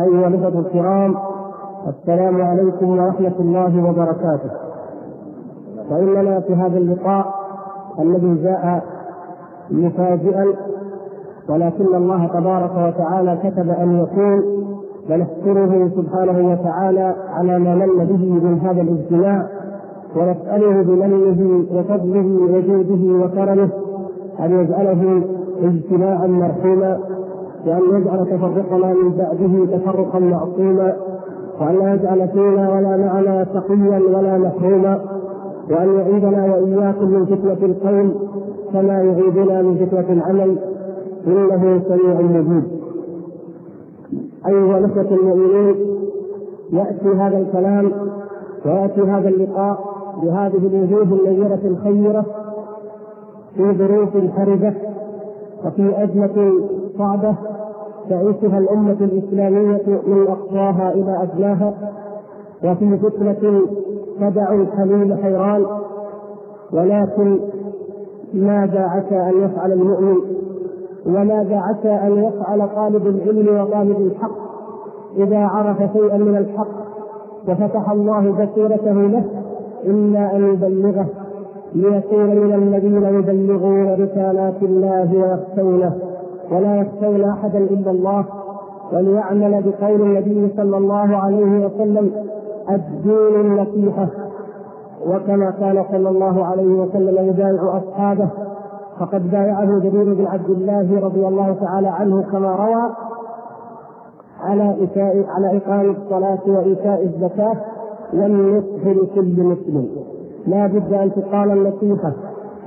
أيها الأخوة الكرام السلام عليكم ورحمة الله وبركاته. وإننا في هذا اللقاء الذي جاء مفاجئا ولكن الله تبارك وتعالى كتب أن يكون ونشكره سبحانه وتعالى على ما من به من هذا الاجتماع ونسأله بمنه وفضله وجوده وكرمه أن يجعله اجتماعا مرحوما وأن يجعل تفرقنا من بعده تفرقا معصوما وأن لا يجعل فينا ولا معنا تقيا ولا محروما وأن يعيدنا وإياكم من فتنة القول كما يعيدنا من فتنة العمل. إنه سميع مجيب. أيها الأخوة المؤمنين يأتي هذا الكلام ويأتي هذا اللقاء بهذه الوجوه النيرة الخيرة في ظروف حرجة وفي أزمة صعبة تعيشها الأمة الإسلامية من أقصاها إلى أدناها وفي فتنة تدع الحليم حيران ولكن ماذا عسى أن يفعل المؤمن وماذا عسى أن يفعل طالب العلم وطالب الحق إذا عرف شيئا من الحق وفتح الله بصيرته له إلا أن يبلغه ليكون من الذين يبلغون رسالات الله ويخشونه. ولا يخشون احدا إلا الله وليعمل بقول النبي صلى الله عليه وسلم الدين النصيحة. وكما كان صلى الله عليه وسلم يبايع أصحابه فقد بايعه جرير بن عبد الله رضي الله تعالى عنه كما روى على إيتاء على إقام الصلاة وإيتاء الزكاة والنصح لكل مسلم. لا بد أن تقال النصيحة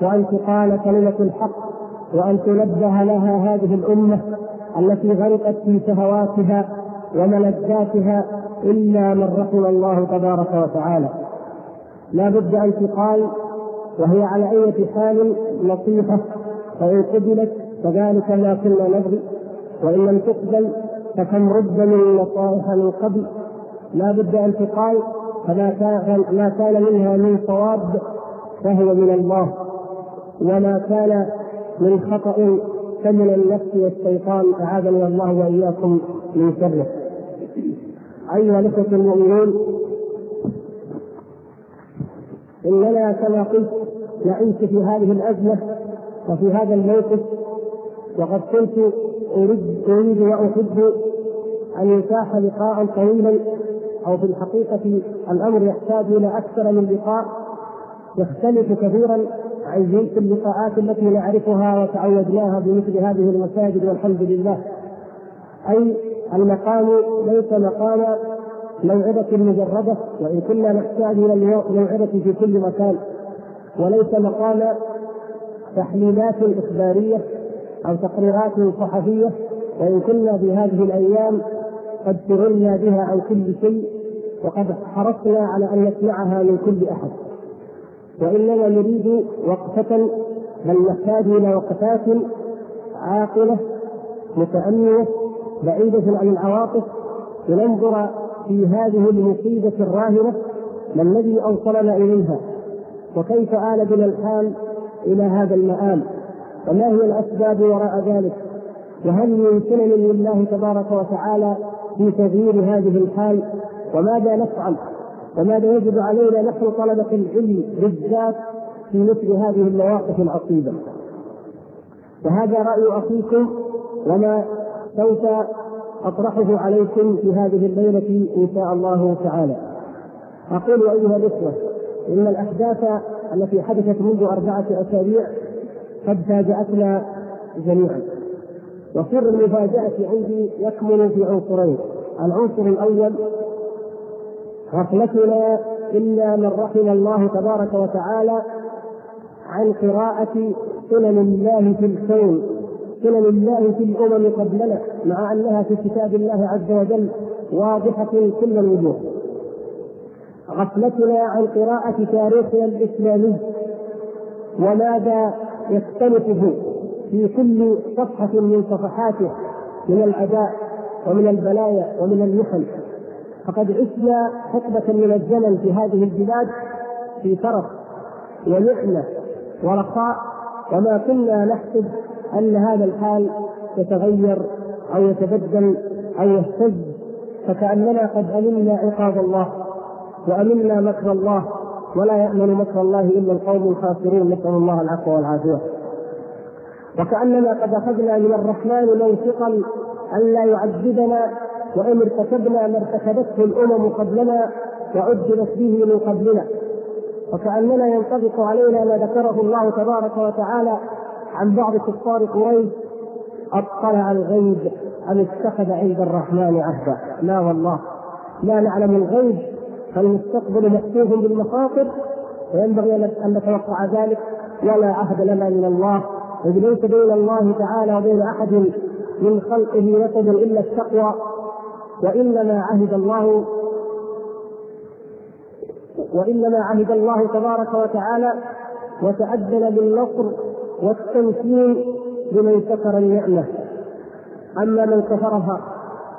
وأن تقال كلمة الحق وأن تنبه لها هذه الأمة التي غرقت في شهواتها وملذاتها إلا من رحم الله تبارك وتعالى. لا بد أن تقال وهي على أي حال نصيحة فإن قبلت فذلك ما كنا نبغي وإن لم تقبل فكم رد من نصائح من قبل. لا بد أن تقال فما كان ما كان منها من صواب فهو من الله وما كان من خطأ فمن النفس والشيطان أعاذني الله وإياكم من شره. أيها الأخوة المؤمنون إننا كما قلت نعيش في هذه الأزمة وفي هذا الموقف وقد كنت أريد أريد وأحب أن يتاح لقاء طويلا أو في الحقيقة الأمر يحتاج إلى أكثر من لقاء يختلف كثيرا جنس اللقاءات التي نعرفها وتعودناها بمثل هذه المساجد والحمد لله. أي المقام ليس مقام موعظة مجردة وإن كنا نحتاج إلى الموعظة في كل مكان. وليس مقام تحليلات إخبارية أو تقريرات صحفية وإن كنا في هذه الأيام قد شغلنا بها عن كل شيء وقد حرصنا على أن نسمعها من كل أحد. وإننا نريد وقفة بل نحتاج إلى وقفات عاقلة متأملة بعيدة عن العواطف لننظر في هذه المصيبة الراهنة ما الذي أوصلنا إليها وكيف آل بنا الحال إلى هذا المآل وما هي الأسباب وراء ذلك وهل من سنن لله تبارك وتعالى في تغيير هذه الحال وماذا نفعل؟ وماذا يجب علينا نحن طلبة العلم بالذات في مثل هذه المواقف العصيبة. وهذا رأي أخيكم وما سوف أطرحه عليكم في هذه الليلة إن شاء الله تعالى. أقول أيها الإخوة إن الأحداث التي حدثت منذ أربعة أسابيع قد فاجأتنا جميعا. وسر المفاجأة عندي يكمن في عنصرين العنصر الأول غفلتنا إلا من رحم الله تبارك وتعالى عن قراءة سنن الله في الكون سنن الله في الأمم قبلنا مع أنها في كتاب الله عز وجل واضحة كل الوجوه. غفلتنا عن قراءة تاريخنا الإسلامي وماذا يختلفه في كل صفحة من صفحاته من الأداء ومن البلايا ومن المحن. فقد عشنا حقبة من الزمن في هذه البلاد في ترف ونعمة ورخاء وما كنا نحسب أن هذا الحال يتغير أو يتبدل أو يهتز فكأننا قد أمنا عقاب الله وأمنا مكر الله ولا يأمن مكر الله إلا القوم الخاسرون. نسأل الله العفو والعافية. وكأننا قد أخذنا من الرحمن موثقا أن لا يعذبنا وإن ارتكبنا ما ارتكبته الأمم قبلنا وعجلت به من قبلنا. وكأننا ينطبق علينا ما ذكره الله تبارك وتعالى عن بعض كفار قريش. اطلع الغيب أم اتخذ عند الرحمن عهدا. لا والله. لا نعلم الغيب. فالمستقبل مكتوب بالمخاطر. وينبغي ان نتوقع ذلك. ولا عهد لنا من الله. إذ ليس بين الله تعالى وبين أحد من خلقه وسد إلا التقوى. وإنما عهد الله وإنما عهد الله تبارك وتعالى وتأذن بالنصر والتمكين لمن شكر النعمة. أما من كفرها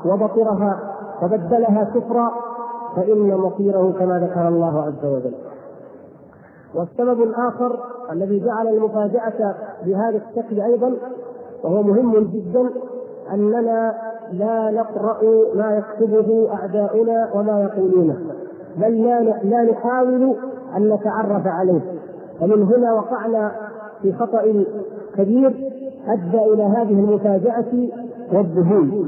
وبطرها وبدلها كفرا فإن مصيره كما ذكر الله عز وجل. والسبب الآخر الذي جعل المفاجأة بهذا الشكل أيضا وهو مهم جدا أننا لا نقرأ ما يكتبه أعداؤنا وما يقولونه بل لا لا نحاول أن نتعرف عليه. ومن هنا وقعنا في خطأ كبير أدى إلى هذه المفاجأة والذهول.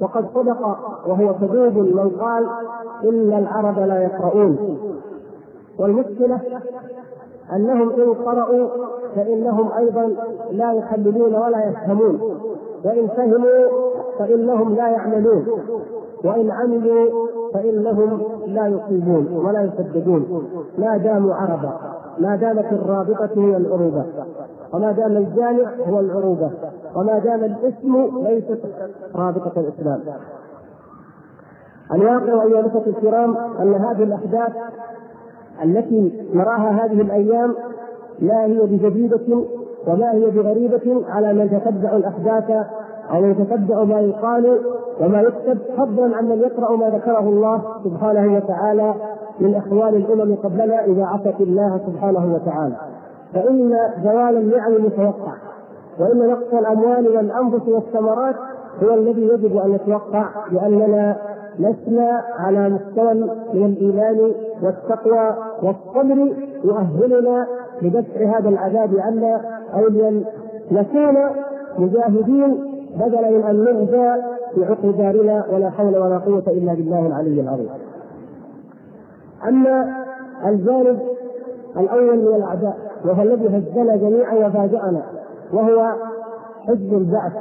وقد صدق وهو كذوب من قال إن العرب لا يقرؤون. والمشكلة أنهم إن قرأوا فإنهم أيضا لا يحللون ولا يفهمون. وإن فهموا فإنهم لا يعملون. وإن عملوا فإنهم لا يصيبون ولا يسددون. ما داموا عربا ما دامت الرابطة هي العروبة. وما دام الجامع هو العروبة. وما دام الاسم ليست رابطة الإسلام. الواقع أيها الأخوة الكرام أن هذه الأحداث التي نراها هذه الأيام لا هي بجديدة ولا هي بغريبة على من يتتبع الأحداث أو يتتبع ما يقال وما يكتب فضلا عن من يقرأ ما ذكره الله سبحانه وتعالى من أحوال الأمم قبلنا إذا عصت الله سبحانه وتعالى. فإن زوال النعم متوقع وإن نقص الأموال والأنفس والثمرات هو الذي يجب أن يتوقع لأننا لسنا على مستوى من الإيمان والتقوى والصبر يؤهلنا لدفع هذا العذاب عنا أو لنكون مجاهدين بدلا من أن نهدى في عقر دارنا ولا حول ولا قوة إلا بالله العلي العظيم. أما الجانب الأول من الأعداء وهو الذي هزنا جميعا وفاجأنا وهو حزب البعث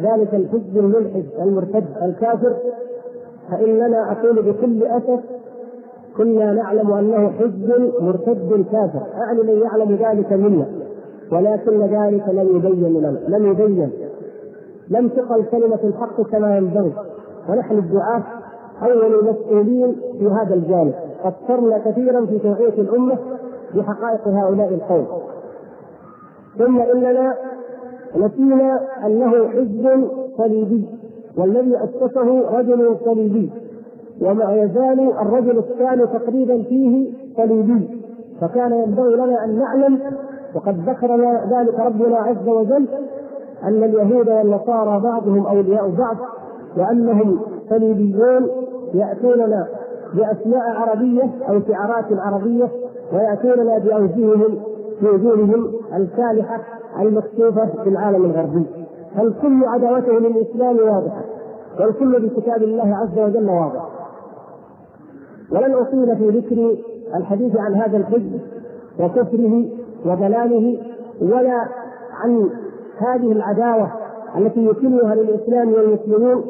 ذلك الحزب الملحد المرتد الكافر فإننا أقول بكل أسف كنا نعلم أنه حزب مرتد كافر. أعني من يعلم ذلك منا ولكن ذلك لم يبين لنا لم يبين. لم تقل كلمة الحق كما ينبغي. ونحن الدعاة أول المسؤولين في هذا الجانب. قصرنا كثيرا في توعية الأمة بحقائق هؤلاء القوم. ثم إننا نسينا أنه حزب صليبي والذي أسسه رجل صليبي. وما يزال الرجل الثاني تقريبا فيه صليبي فكان ينبغي لنا أن نعلم وقد ذكرنا ذلك ربنا عز وجل أن اليهود والنصارى بعضهم أولياء بعض وأنهم صليبيون يأتوننا بأسماء عربية أو شعارات عربية ويأتوننا بأوجههم بوجوههم الكالحة المكشوفة في العالم الغربي. فالكل عداوته للإسلام واضحة والكل بكتاب الله عز وجل واضح. ولن أطيل في ذكر الحديث عن هذا الحزب وكفره وضلاله ولا عن هذه العداوة التي يكلها للإسلام والمسلمين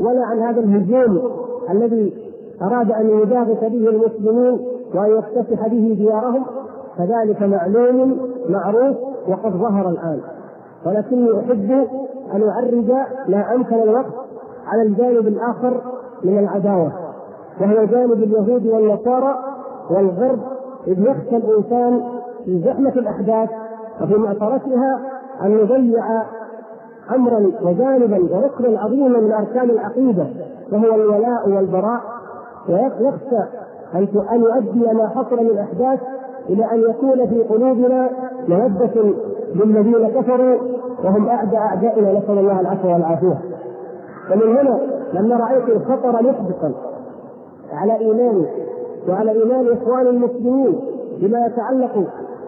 ولا عن هذا الهجوم الذي أراد أن يباغت به المسلمين وأن يفتتح به ديارهم فذلك معلوم معروف وقد ظهر الآن. ولكني أحب أن أعرج ما أمكن الوقت على الجانب الآخر من العداوة. وهو جانب اليهود والنصارى والغرب إذ يخشى الإنسان في زحمة الأحداث وفي معصرتها أن يضيع أمرا وجانبا وركنا عظيما من أركان العقيدة وهو الولاء والبراء. ويخشى أن أن يؤدي ما حصل من أحداث إلى أن يكون في قلوبنا مودة للذين كفروا وهم أعدى أعدائنا نسأل الله العفو والعافية. ومن هنا لما رايت الخطر محدقا على ايماني وعلى إيمان إخوان المسلمين بما يتعلق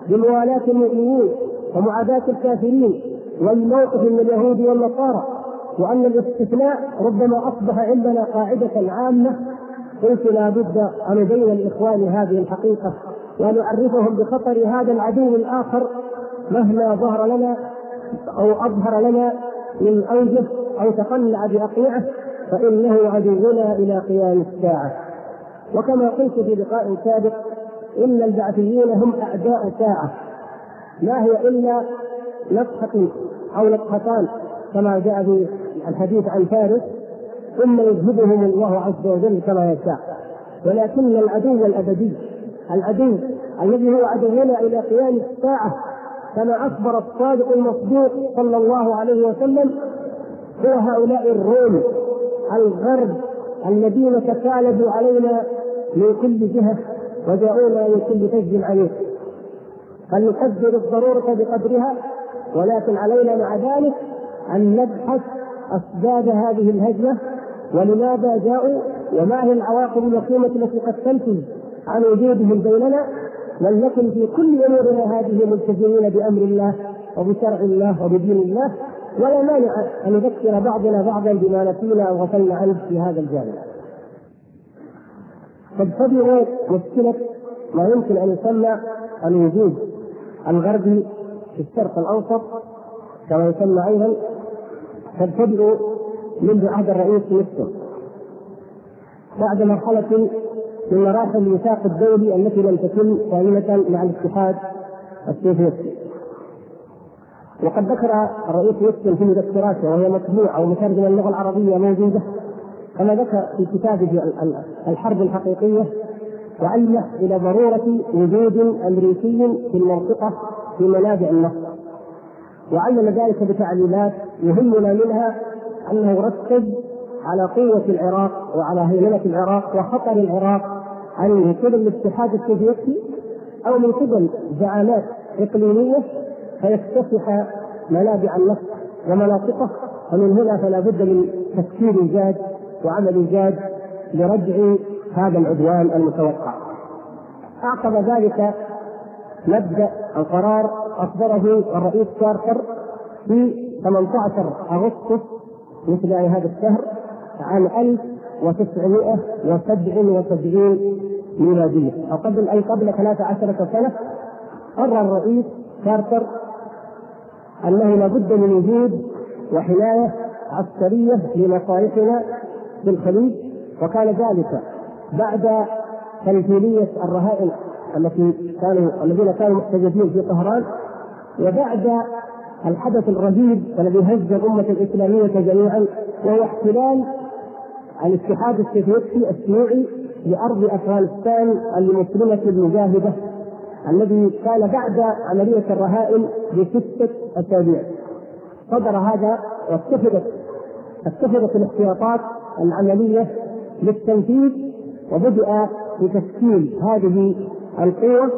بموالاه المؤمنين ومعاداة الكافرين والموقف من اليهود والنصارى وأن الاستثناء ربما أصبح عندنا قاعدة عامة. قلت لا بد أن أبين لإخواني هذه الحقيقة وأن أعرفهم بخطر هذا العدو الآخر مهما ظهر لنا أو أظهر لنا من أوجه أو تقنع بأقنعة فإنه عدونا إلى قيام الساعة. وكما قلت في لقاء سابق إن البعثيين هم أعداء ساعة. ما هي إلا نفحه أو نفحتان كما جاء في الحديث عن فارس ثم يذهبهم الله عز وجل كما يشاء. ولكن العدو الأبدي العدو الذي هو عدونا إلى قيام الساعة كما أخبر الصادق المصدوق صلى الله عليه وسلم هو هؤلاء الروم الغرب الذين تكالبوا علينا من كل جهة وجاءونا من كل فج عميق فلنقدر الضرورة بقدرها؟ ولكن علينا مع ذلك أن نبحث أسباب هذه الهجمة ولماذا جاءوا وما هي العواقب الوخيمة التي قد تنتج عن وجودهم بيننا؟ ولنكن في كل أمورنا هذه ملتزمين بأمر الله وبشرع الله وبدين الله ولا مانع أن نذكر بعضنا بعضا بما نسينا أو غفلنا عنه في هذا الجانب. تبتدئ مشكلة ما يمكن أن يسمى الوجود الغربي في الشرق الأوسط كما يسمى أيضا تبتدئ منذ عهد الرئيس نفسه بعد مرحلة من مراحل الميثاق الدولي التي لم تتم كاملة مع الاتحاد السوفيتي. وقد ذكر الرئيس نيكسون في مذكراته وهي مطبوعة ومترجمة اللغة العربية موجودة كما ذكر في كتابه الحرب الحقيقية وألمح إلى ضرورة وجود أمريكي في المنطقة في منابع النفط. وعلم ذلك بتعليلات يهمنا منها أنه ركز على قوة العراق وعلى هيمنة العراق وخطر العراق عن من قبل الاتحاد السوفيتي أو من قبل زعامات إقليمية فيكتسح منابع النفط ومناطقه ومن هنا فلا بد من تفكير جاد وعمل جاد لردع هذا العدوان المتوقع. أعقب ذلك مبدأ القرار أصدره الرئيس كارتر في 18 أغسطس مثل هذا الشهر عام 1977 ميلادية أو قبل أي قبل 13 سنة قرر الرئيس كارتر أنه لابد من وجود وحماية عسكرية لمصالحنا في الخليج وكان ذلك بعد تمثيلية الرهائن التي كانوا الذين كانوا محتجزين في طهران وبعد الحدث الرهيب الذي هز الأمة الإسلامية جميعا وهو احتلال الاتحاد السوفيتي الشيوعي لأرض أفغانستان المسلمة المجاهدة الذي كان بعد عملية الرهائن بستة أسابيع. صدر هذا واتخذت اتخذت الاحتياطات العملية للتنفيذ وبدأ بتشكيل هذه القوة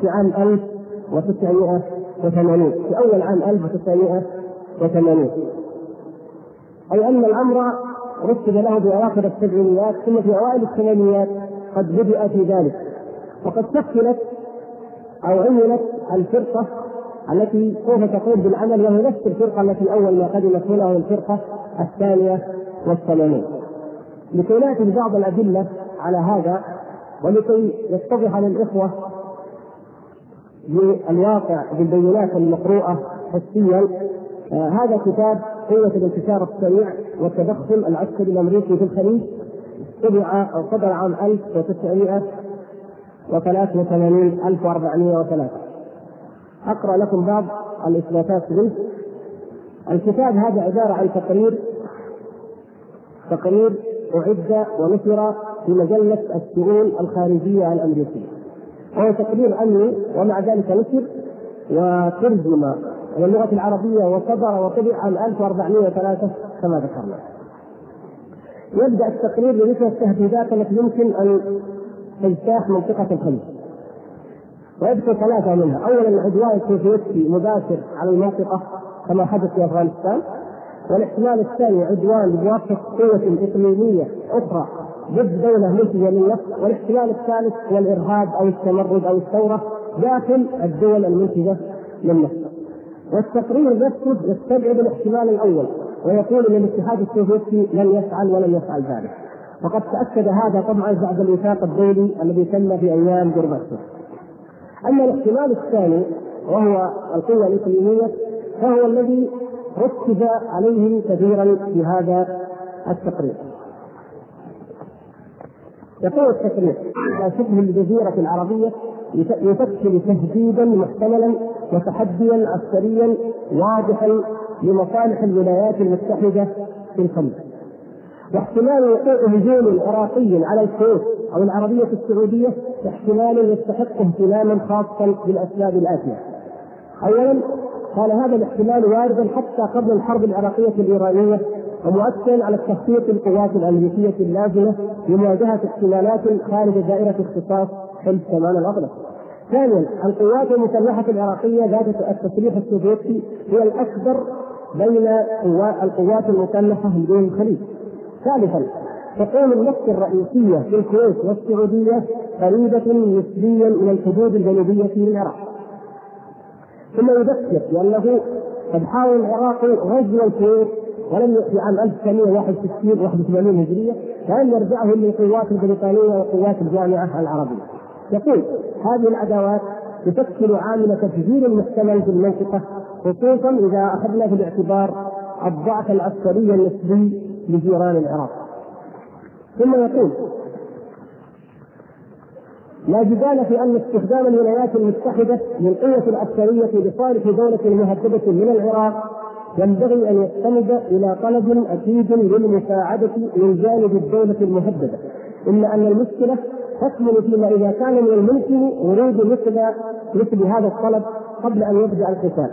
في عام 1980 في أول عام 1980 أي أن الأمر رتب له بأواخر السبعينيات ثم في أوائل الثمانينات قد بدأ في ذلك. وقد شكلت أو عملت الفرقة التي سوف تقوم بالعمل وهي نفس الفرقة التي أول ما قدمت هنا وهي الفرقة الثانية والثمانين. لكي نأتي ببعض الأدلة على هذا ولكي يتضح للإخوة بالواقع بالبينات المقروءة حسيا آه هذا كتاب قوة الانتشار السريع والتدخل العسكري الأمريكي في الخليج طبع أو صدر عام 1983 1403 أقرأ لكم بعض الإثباتات منه. الكتاب هذا عبارة عن تقرير تقرير أعد ونشر في مجلة الشؤون الخارجية الأمريكية وهو تقرير أمني ومع ذلك نشر وترجم إلى اللغة العربية وصدر وطبع عام 1403 كما ذكرنا. يبدأ التقرير بذكر التهديدات التي يمكن أن تجتاح منطقة الخليج. ويذكر ثلاثة منها، أولا العدوان السوفيتي مباشر على المنطقة كما حدث في أفغانستان. والاحتمال الثاني عدوان بواسطه قوة إقليمية أخرى ضد دولة منتجه للنفط والاحتمال الثالث هو الإرهاب أو التمرد أو الثورة داخل الدول المنتجه للنفط والتقرير نفسه يستبعد الاحتمال الأول ويقول إن الاتحاد السوفيتي لن يفعل ولن يفعل ذلك. وقد تأكد هذا طبعا بعد الوثاق الدولي الذي تم في أيام جورباتشوف أما الاحتمال الثاني وهو القوة الإقليمية فهو الذي ركز عليه كثيرا في هذا التقرير يقول التقرير على شبه الجزيرة العربية يشكل تهديدا محتملا وتحديا عسكريا واضحا لمصالح الولايات المتحدة في الخليج واحتمال وقوع هجوم عراقي على الكويت أو العربية السعودية احتمال يستحق اهتماما خاصا بالأسباب الآتية. اولا قال هذا الاحتمال واردا حتى قبل الحرب العراقية الإيرانية ومؤثرا على تخطيط القوات الأمريكية اللازمة لمواجهة احتمالات خارج دائرة اختصاص حلف شمال الاطلس. ثانيا القوات المسلحة العراقية ذات التسليح السوفيتي هي الأكبر بين القوات المسلحة من دون الخليج. ثالثا تكون النفط الرئيسية في الكويت والسعودية قريبة نسبيا إلى الحدود الجنوبية للعراق. ثم يذكر بانه قد حاول العراق غزو الكويت ولم في عام 1961 81 هجرية فان يرجعه للقوات البريطانية وقوات الجامعة العربية. يقول هذه العداوات تشكل عامل تفجير محتمل في المنطقة خصوصا إذا أخذنا في الاعتبار الضعف العسكري النسبي لجيران العراق. ثم يقول لا جدال في أن استخدام الولايات المتحدة للقوه العسكريه لصالح دوله مهدده من العراق ينبغي أن يستند إلى طلب أكيد للمساعدة من جانب الدولة المهددة. الا أن المشكلة تكمن فيما إذا كان من الممكن ورود مثل مثل هذا الطلب قبل أن يبدأ القتال.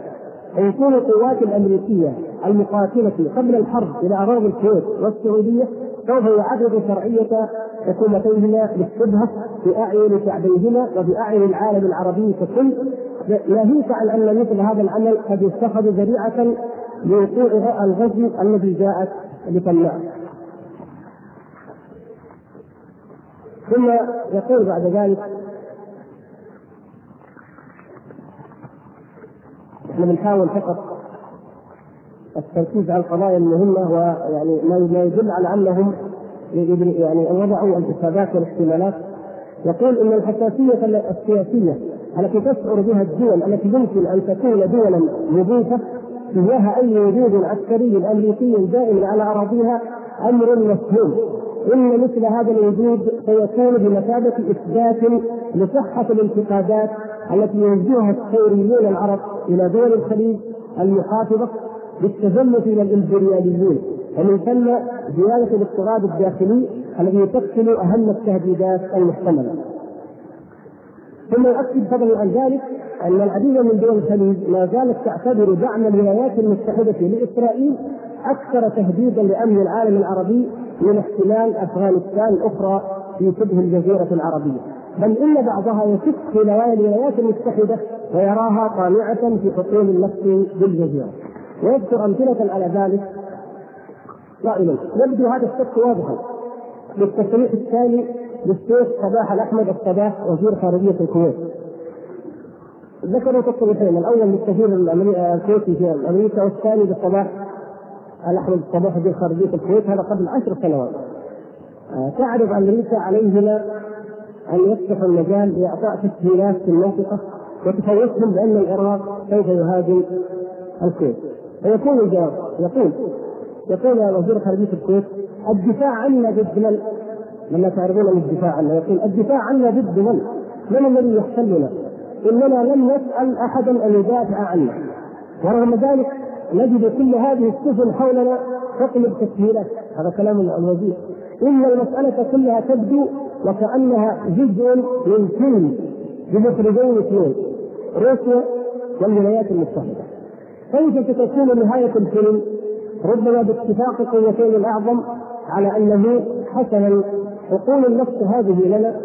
ويكون القوات الأمريكية المقاتلة قبل الحرب إلى أراضي الكويت والسعودية سوف يعرض شرعية حكومتيهما للشبهة باعين شعبيهما وباعين العالم العربي ككل ناهيك عن أن مثل هذا العمل قد يتخذ ذريعة لوقوع الغزو الذي جاءت لتمنعه. ثم يقول بعد ذلك إحنا بنحاول فقط التركيز على القضايا المهمة ويعني ما يدل على أنهم يعني وضعوا الحسابات والاحتمالات. يقول إن الحساسية السياسية التي تشعر بها الدول التي يمكن أن تكون دولا مضيفة تجاه أي وجود عسكري أمريكي دائم على أراضيها أمر مفهوم إن مثل هذا الوجود سيكون بمثابة إثبات لصحة الانتقادات التي يوجهها الثوريون العرب إلى دول الخليج المحافظة بالتزمت إلى الإمبرياليين ومن ثم زيادة الاضطراب الداخلي الذي يشكل أهم التهديدات المحتملة. ثم يؤكد فضلا عن ذلك أن العديد من دول الخليج ما زالت تعتبر دعم الولايات المتحدة لإسرائيل أكثر تهديدا لأمن العالم العربي من احتلال أفغانستان الأخرى في شبه الجزيرة العربية، بل إن بعضها يشك في الولايات المتحدة ويراها طامعه في حصول النفط بالجزيرة. ويذكر أمثلة على ذلك؟ قائلا يبدو هذا الشك واضحا. بالتصريح الثاني للشيخ صباح الأحمد الصباح وزير خارجية الكويت. ذكروا تصريحين الأول للسفير الكويتي في أمريكا والثاني لصباح الأحمد الصباح وزير خارجية الكويت هذا قبل عشر سنوات. آه، تعرض أمريكا عليهما أن يفتحوا المجال لإعطاء تسهيلات في المنطقة وتخوفهم بأن العراق سوف يهاجم الكويت. فيكون الجواب يقول يقول يا وزير خارجية الكويت الدفاع عنا ضد من؟ لما تعرفون عن الدفاع عنا يقول الدفاع عنا ضد من؟ من الذي يحتلنا؟ إننا لم نسأل أحدا أن يدافع عنا ورغم ذلك نجد كل هذه السفن حولنا تطلب تسهيلات هذا كلام الوزير إن المسألة كلها تبدو وكأنها جزء من فيلم بمخرجين اثنين روسيا والولايات المتحدة كيف ستكون نهاية الفيلم؟ ربما باتفاق قوتين الأعظم على أنه حسنا حقول النفس هذه لنا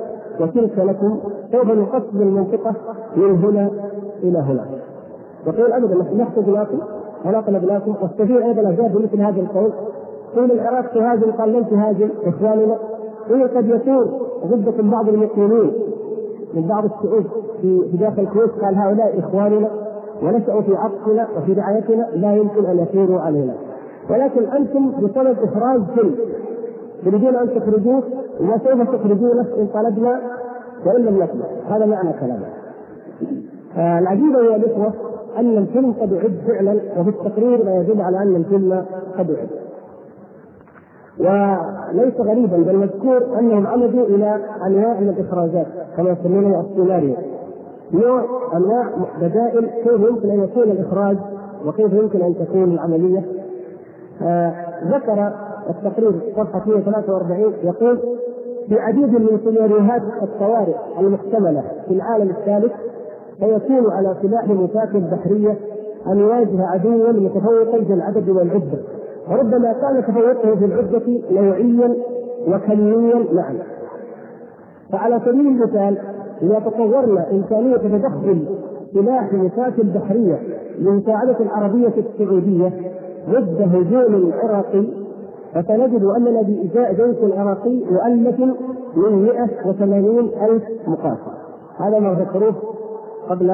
وتلك لكم سوف نقسم المنطقة من هنا إلى هنا. يقول ابدا نحن نحتاج ناكل ونقلب لكم والكثير أيضا اجاب بمثل هذا القول. قيل العراق تهاجم قال لن تهاجم إخواننا. قيل قد يكون ضدكم بعض المسلمين من بعض الشعوب في داخل الكويت قال هؤلاء إخواننا. ونشأوا في عطفنا وفي رعايتنا لا يمكن أن يثوروا علينا. ولكن أنتم بسبب إخراج كل تريدون أن تخرجوه؟ وسوف تخرجونه إن طلبنا وإن لم نطلب هذا معنى كلامه. آه العجيب يا الإخوة أن الفيلم قد اعد فعلا وفي التقرير ما يدل على أن الفيلم قد اعد وليس غريبا بل مذكور أنهم عمدوا إلى أنواع من الإخراجات كما يسمونها السيناريو. نوع أنواع بدائل كيف يمكن أن يكون الإخراج وكيف يمكن أن تكون العملية. آه ذكر التقرير صفحة 143 يقول في عديد من سيناريوهات الطوارئ المحتملة في العالم الثالث فيكون على سلاح المسافر البحرية أن يواجه عدوا متفوقا في العدد والعدة. وربما كان تفوقه في العدة نوعيا وكميا معا. فعلى سبيل المثال اذا تصورنا امكانيه تدخل سلاح مسافر البحريه لمساعده العربية السعودية ضد هجوم عراقي فسنجد أننا بإزاء جيش عراقي مؤلف من 180 ألف مقاتل هذا ما ذكروه قبل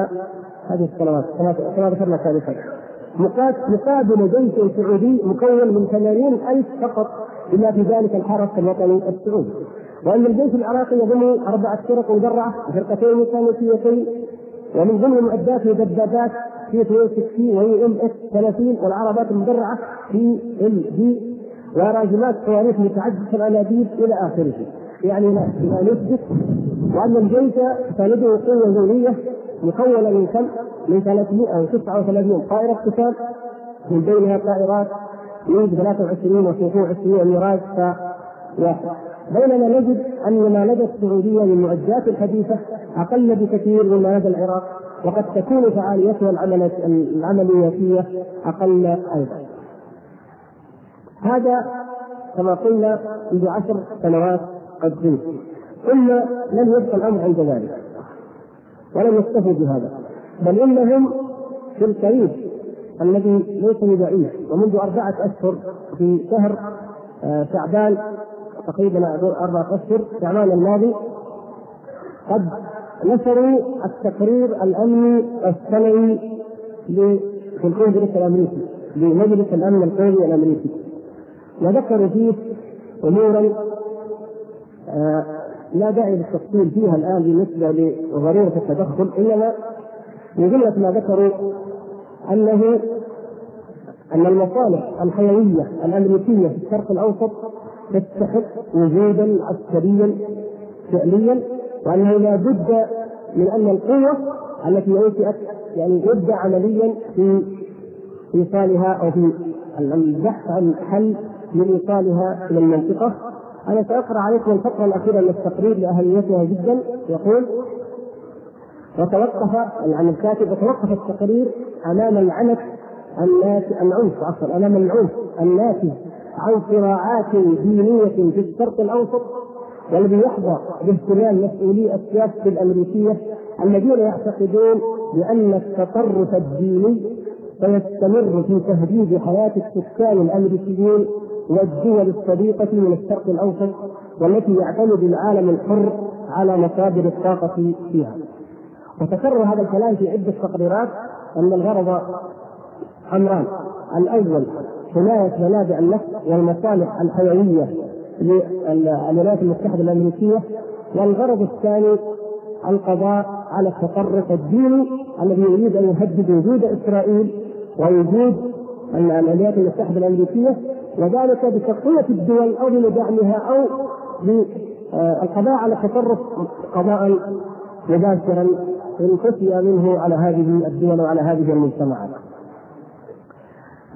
هذه السنوات كما ذكرنا سابقا مقابل جيش سعودي مكون من 80 ألف فقط بما في ذلك الحرس الوطني السعودي. وأن الجيش العراقي يضم أربعة فرق مدرعة فرقتين ميكانيكيتين ومن ضمن معداته دبابات في 62 وهي إم إس 30 والعربات المدرعة في ال جي وراجمات صواريخ متعددة الأنابيب إلى آخره يعني لا نثبت وأن الجيش تلده قوة ذوليه مكونه من كم؟ من 300 أو 39 طائرة قتال من بينها طائرات يوجد 23 و 22 ميراج ف بينما نجد أن ما لدى السعودية من معدات الحديثة أقل بكثير مما لدى العراق وقد تكون فعاليتها العملياتية أقل أيضا. هذا كما قلنا منذ عشر سنوات قد زلت قلنا لن يبقى الأمر عند ذلك ولم يكتفوا بهذا بل إنهم في القريب الذي ليس ببعيد ومنذ أربعة أشهر في شهر آه، شعبان تقريبا أربعة أشهر شعبان الماضي قد نشروا التقرير الأمني السنوي في الكونغرس الأمريكي لمجلس الأمن القومي الأمريكي. وذكروا فيه أمورا آه، لا داعي للتفصيل فيها الآن بالنسبة لضرورة التدخل إنما من جملة ما ذكروا أنه أن المصالح الحيوية الأمريكية في الشرق الأوسط تستحق وجودا عسكريا فعليا وأنه لا بد من أن القوة التي أنشئت يعني يبدأ عمليا في إيصالها أو في البحث عن حل لإيصالها إلى المنطقة. أنا سأقرأ عليكم الفقرة الأخيرة من التقرير لأهميتها جدا. يقول وتوقف يعني الكاتب وتوقف التقرير أمام العنف الناتج العنف عفوا أمام العنف الناتج عن صراعات دينية في الشرق الأوسط والذي يحظى باهتمام مسؤولي السياسة الأمريكية الذين يعتقدون بأن التطرف الديني سيستمر في تهديد حياة السكان الأمريكيين والدول الصديقة من الشرق الأوسط والتي يعتمد العالم الحر على مصادر الطاقة فيها. وتكرر هذا الكلام في عدة تقريرات أن الغرض أمران الأول حماية منابع النفط والمصالح الحيوية للولايات المتحدة الأمريكية والغرض الثاني القضاء على التطرف الديني الذي يريد أن يهدد وجود إسرائيل ووجود الولايات المتحدة الأمريكية وذلك بتقوية الدول أو بمدعمها أو بالقضاء على التطرف قضاء مباشرا إن خفي منه على هذه الدول وعلى هذه المجتمعات.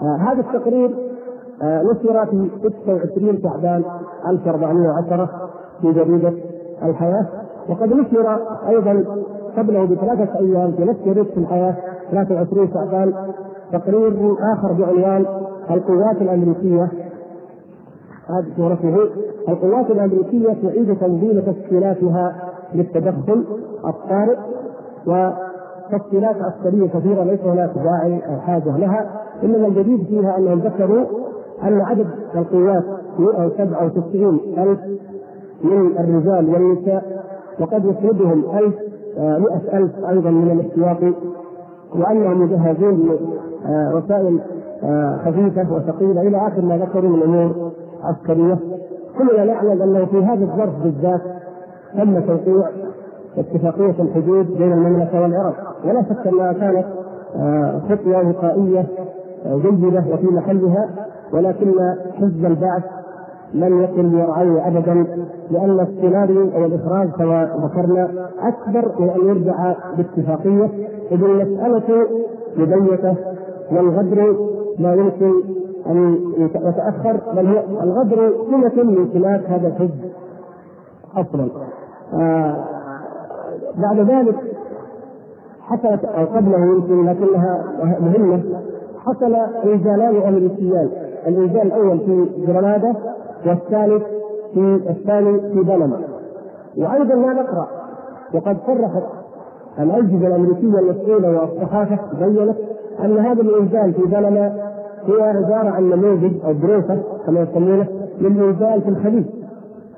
آه هذا التقرير آه نشر في 26 شعبان 1410 في جريدة الحياة. وقد نشر أيضا قبله بثلاثة أيام في نفس جريدة الحياة 23 شعبان. تقرير آخر بعنوان القوات الأمريكية. هذه صورته القوات الأمريكية تعيد تنظيم تشكيلاتها للتدخل الطارئ وتفصيلات عسكرية كثيرة ليس هناك داعي أو حاجة لها. إنما الجديد فيها أنهم ذكروا أن عدد القوات 197 ألف من الرجال والنساء وقد يسندهم ألف آه، مئة ألف أيضا من الاحتياط وأنهم مجهزون بوسائل آه، خفيفة وثقيلة إلى آخر ما ذكروا من أمور عسكرية. كلنا نعلم أنه في هذا الظرف بالذات تم توقيع اتفاقية الحدود بين المملكة والعراق. ولا شك أنها كانت آه، خطوة وقائية جيدة وفي محلها ولكن حزب البعث لم يكن يرعوي ابدا لأن السيناريو أو الإخراج كما ذكرنا أكبر من أن يرجع باتفاقية إذ المسألة مبيتة والغدر لا يمكن أن يتأخر بل هو الغدر سمه من سمات هذا الحزب أصلا. آه بعد ذلك حصلت أو قبله يمكن لكنها مهمة. حصل انزالان امريكيان الانزال الأول في جرناده والثالث في الثاني في بنما. وأيضا لا نقرأ. وقد صرحت الأجهزة الأمريكية المسؤولة والصحافة بينت أن هذا الإنزال في بنما هو عبارة عن نموذج أو دروسه كما يسمونه للإنزال في الخليج.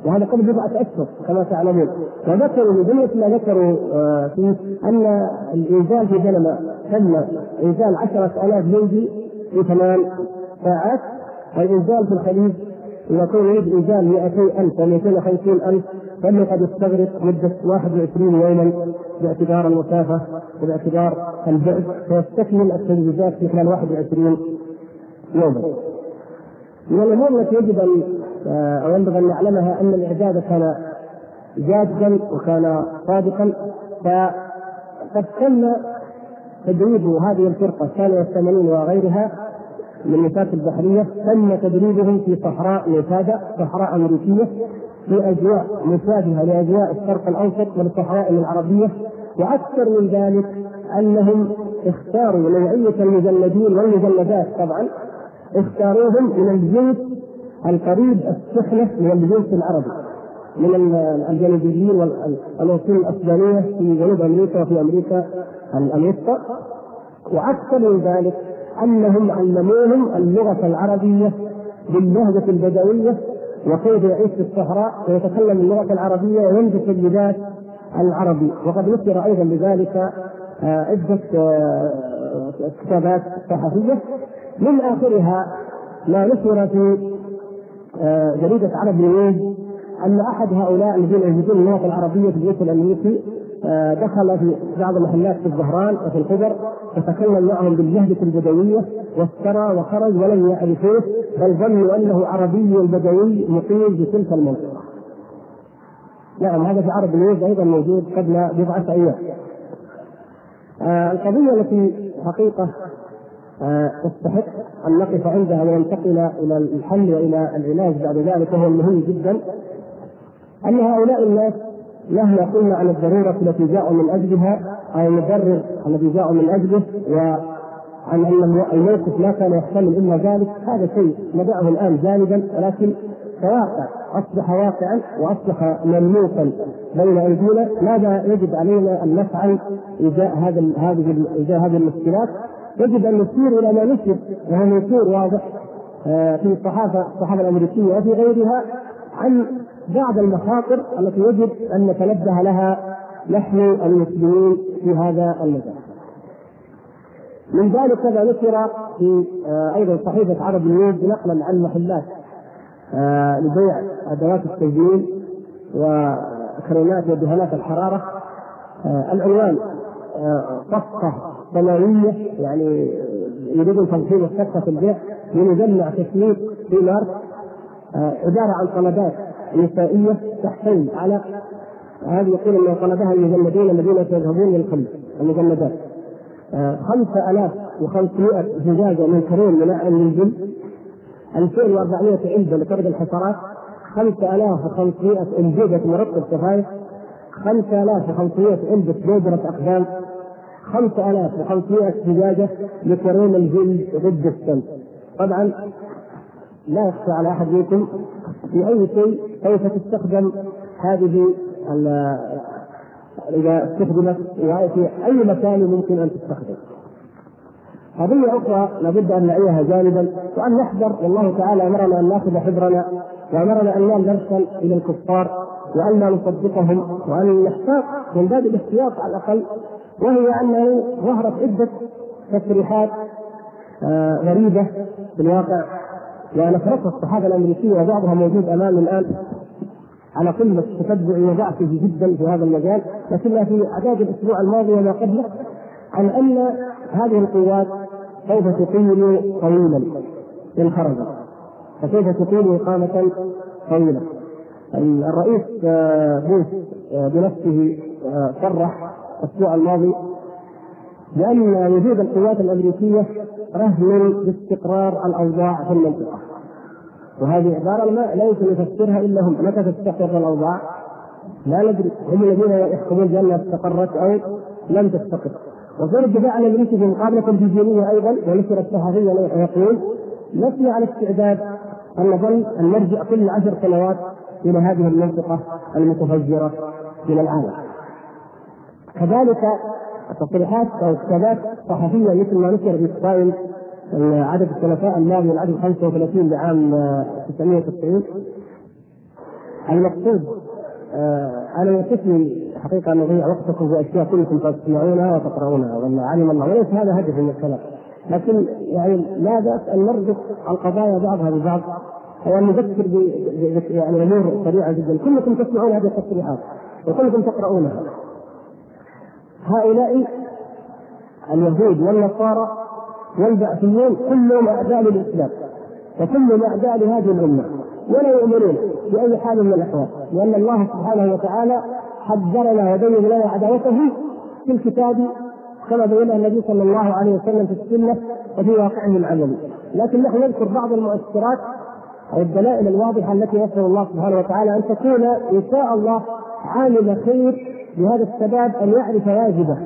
وهذا قبل بضعة أشهر كما تعلمون وذكروا من جملة ما ذكروا آه، فيه أن الإنزال في بنما تم إنزال عشرة آلاف جندي في ثمان ساعات والإنزال في الخليج يكون يريد إنزال 200 ألف أو 250 ألف فإنه قد يستغرق مدة 21 يوما باعتبار المسافة وباعتبار البعد فيستكمل التجهيزات في خلال 21 يوما. من الأمور التي يجب أن آه، أو ينبغي أن نعلمها أن الإعداد كان جادا وكان صادقا. فقد تم تدريب هذه الفرقة الثانية والثمانين وغيرها من النفاق البحرية. تم تدريبهم في صحراء نيفادا صحراء أمريكية في أجواء مشابهة لأجواء الشرق الأوسط والصحراء العربية. وأكثر من ذلك أنهم اختاروا نوعية المجلدين والمجلدات طبعا اختاروهم من الجنس القريب السحنه من الجنس العربي من الجنوبيين والاصول الأسبانية في جنوب أمريكا وفي أمريكا الوسطى. وأكثر من ذلك أنهم علموهم اللغة العربية باللهجة البدوية وكيف يعيش في الصحراء ويتكلم اللغة العربية وينبت اللباس العربي. وقد نشر أيضا بذلك آه، عدة آه، كتابات صحفية. من آخرها ما نشر في جريده عرب نيوز أن أحد هؤلاء الذين يجدون اللغة العربية في الجيش الأمريكي آه، دخل في بعض المحلات في الظهران وفي الخبر وتكلم معهم باللهجه البدوية واشترى وخرج ولم يعرفوه بل ظنوا أنه عربي بدوي مقيم بتلك المنطقة. نعم هذا في عرب النيوز أيضا موجود قبل بضعة أيام. آه القضية التي حقيقة تستحق أن نقف عندها وننتقل إلى الحل وإلى العلاج بعد ذلك وهو المهم جدا. أن هؤلاء الناس مهما قلنا عن الضرورة التي جاءوا من أجلها أو المبرر الذي جاءوا من أجله وعن أن الموقف لا كان يحتمل إلا ذلك. هذا شيء ندعه الآن جانبا ولكن كواقع أصبح واقعا وأصبح ملموسا بين أيدينا. ماذا يجب علينا أن نفعل ازاء هذا هذه ازاء هذه المشكلات؟ يجب أن نشير إلى ما نشر وهو منشور واضح آه، في الصحافة الصحافة الأمريكية وفي غيرها عن بعض المخاطر التي يجب أن نتنبه لها نحن المسلمين في هذا المجال. من ذلك ما نشر في آه، أيضا صحيفة عرب نيوز نقلا عن محلات آه، لبيع أدوات التزيين وكريمات ودهانات الحرارة العنوان صفقة سماويه يعني يريدون تنظيم الصفقة في البيع لمجمع تسويق في مارس عباره عن طلبات نسائية تحتوي على هذه يقول انه طلبها المجندين الذين يذهبون للخليج المجندات. خمسة آلاف وخمسمائة زجاجة من كريم مناع للجلد 2400 علبة لطرد الحشرات 5500 انبوبة مرطب شفايف 5500 علبة بودرة أقدام 5500 زجاجة لكريم الجلد ضد السم طبعا لا يخفى على أحد منكم في أي شيء كيف تستخدم هذه إذا استخدمت في أي مكان ممكن أن تستخدم. قضية أخرى لابد أن نعيها جانبا وأن نحذر والله تعالى أمرنا أن نأخذ حذرنا وأمرنا أن لا نرسل إلى الكفار وأن لا نصدقهم وأن نحتاط من باب الاحتياط على الأقل وهي أنه ظهرت عدة تصريحات آه، غريبة في الواقع ونشرتها الصحافة الأمريكية وبعضها موجود أمامي الآن على قمة تتبع وضعفه جدا في هذا المجال لكنها في أعداد الأسبوع الماضي وما قبله عن أن هذه القوات سوف تطيل طويلا إن خرجت فكيف تطيل إقامة طويلة. الرئيس آه، بوش آه، بنفسه آه، صرح الأسبوع الماضي بأن وجود القوات الأمريكية رهن باستقرار الأوضاع في المنطقة. وهذه عبارة لا يمكن يفسرها إلا هم. متى تستقر الأوضاع؟ لا ندري. هم الذين يحكمون بأنها استقرت أو لم تستقر. وكان الدفاع الامريكي في مقابله تلفزيونيه أيضا ونشرت صحفيا يقول لسنا على استعداد أن نظل أن نرجع كل عشر سنوات إلى هذه المنطقة المتفجرة من العالم. كذلك تصريحات أو كتابات صحفية مثل ما نشر في اسرائيل عدد الثلاثاء الماضي العدد 35 لعام 990 المقصود آه أنا يكفي حقيقة ان اضيع وقتكم في أشياء كلكم تسمعونها وتقرؤونها ولا علم الله وليس هذا هدف من الكلام لكن يعني لا بأس أن نربط القضايا بعضها ببعض. أو أن نذكر يعني امور سريعه جدا. كلكم تسمعون هذه التصريحات وكلكم تقرؤونها. هؤلاء اليهود والنصارى والبعثيون كلهم أعداء للإسلام وكلهم أعداء لهذه الأمة. ولا يؤمنون باي حال من الأحوال. لأن الله سبحانه وتعالى حذرنا وبين لنا عداوته في الكتاب كما بينها النبي صلى الله عليه وسلم في السنة وفي واقعه العملي لكن نحن نذكر بعض المؤثرات أو الدلائل الواضحة التي يسال الله سبحانه وتعالى أن تكون إن شاء الله عامل خير لهذا الشباب أن يعرف واجبه.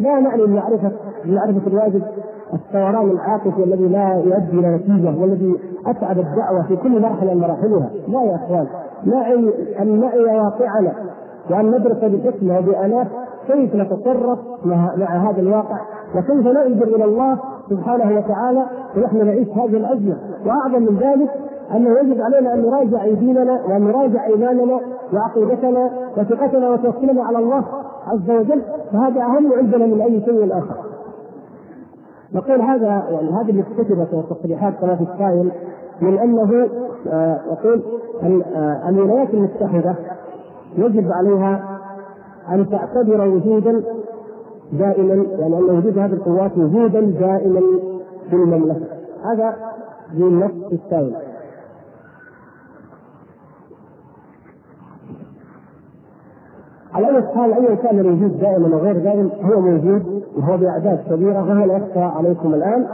لا نعني بمعرفه بمعرفه الواجب الثوران العاطفي الذي لا يؤدي إلى نتيجة والذي أتعب الدعوة في كل مرحلة من مراحلها. لا يا أخوان نعي أن نعي واقعنا وأن ندرس بحكمه وبأناه كيف نتصرف مع هذا الواقع وكيف ننظر إلى الله سبحانه وتعالى ونحن نعيش هذه الازمه وأعظم من ذلك انه يجب علينا أن نراجع ديننا وأن نراجع إيماننا وعقيدتنا وثقتنا وتوكلنا على الله عز وجل فهذا أهم عندنا من أي شيء آخر. نقول هذا يعني هذه اللي كتبت والتصريحات كما في السائل من أنه آه يقول آه الولايات المتحدة يجب عليها أن تعتبر وجودا دائما يعني أن وجود هذه القوات وجودا دائما في المملكة هذا بالنص السائل على أي حال ايا كان الوجود دائما وغير دائم هو موجود وهو بأعداد كبيرة وهو لا يخفى عليكم الآن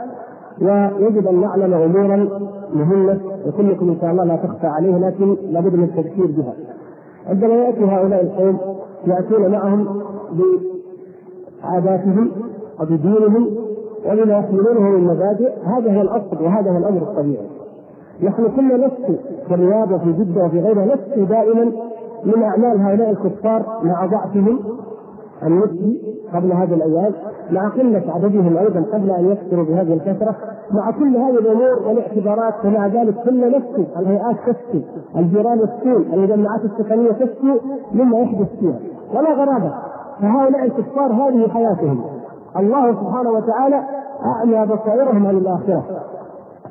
ويجب أن نعلم امورا مهمة وكلكم إن شاء الله لا تخفى عليه لكن لابد من التذكير بها. عندما يأتي هؤلاء القوم يأتون معهم بعاداتهم وبدينهم وبما يحملونه من مبادئ هذا هو الأصل وهذا هو الأمر الطبيعي. نحن كنا نفسي في الرياض وفي جدة وفي غيرها نفسي دائما من أعمال هؤلاء الكفار مع ضعفهم النسبي قبل هذه الأيام مع قلة عددهم أيضا قبل أن يكثروا بهذه الكثرة مع كل هذه الأمور والاعتبارات ومع ذلك كل نفسي الهيئات تشكي الجيران يشكون المجمعات السكنية تشكي مما يحدث فيها. ولا غرابة فهؤلاء الكفار هذه حياتهم. الله سبحانه وتعالى اعمى بصائرهم عن الآخرة.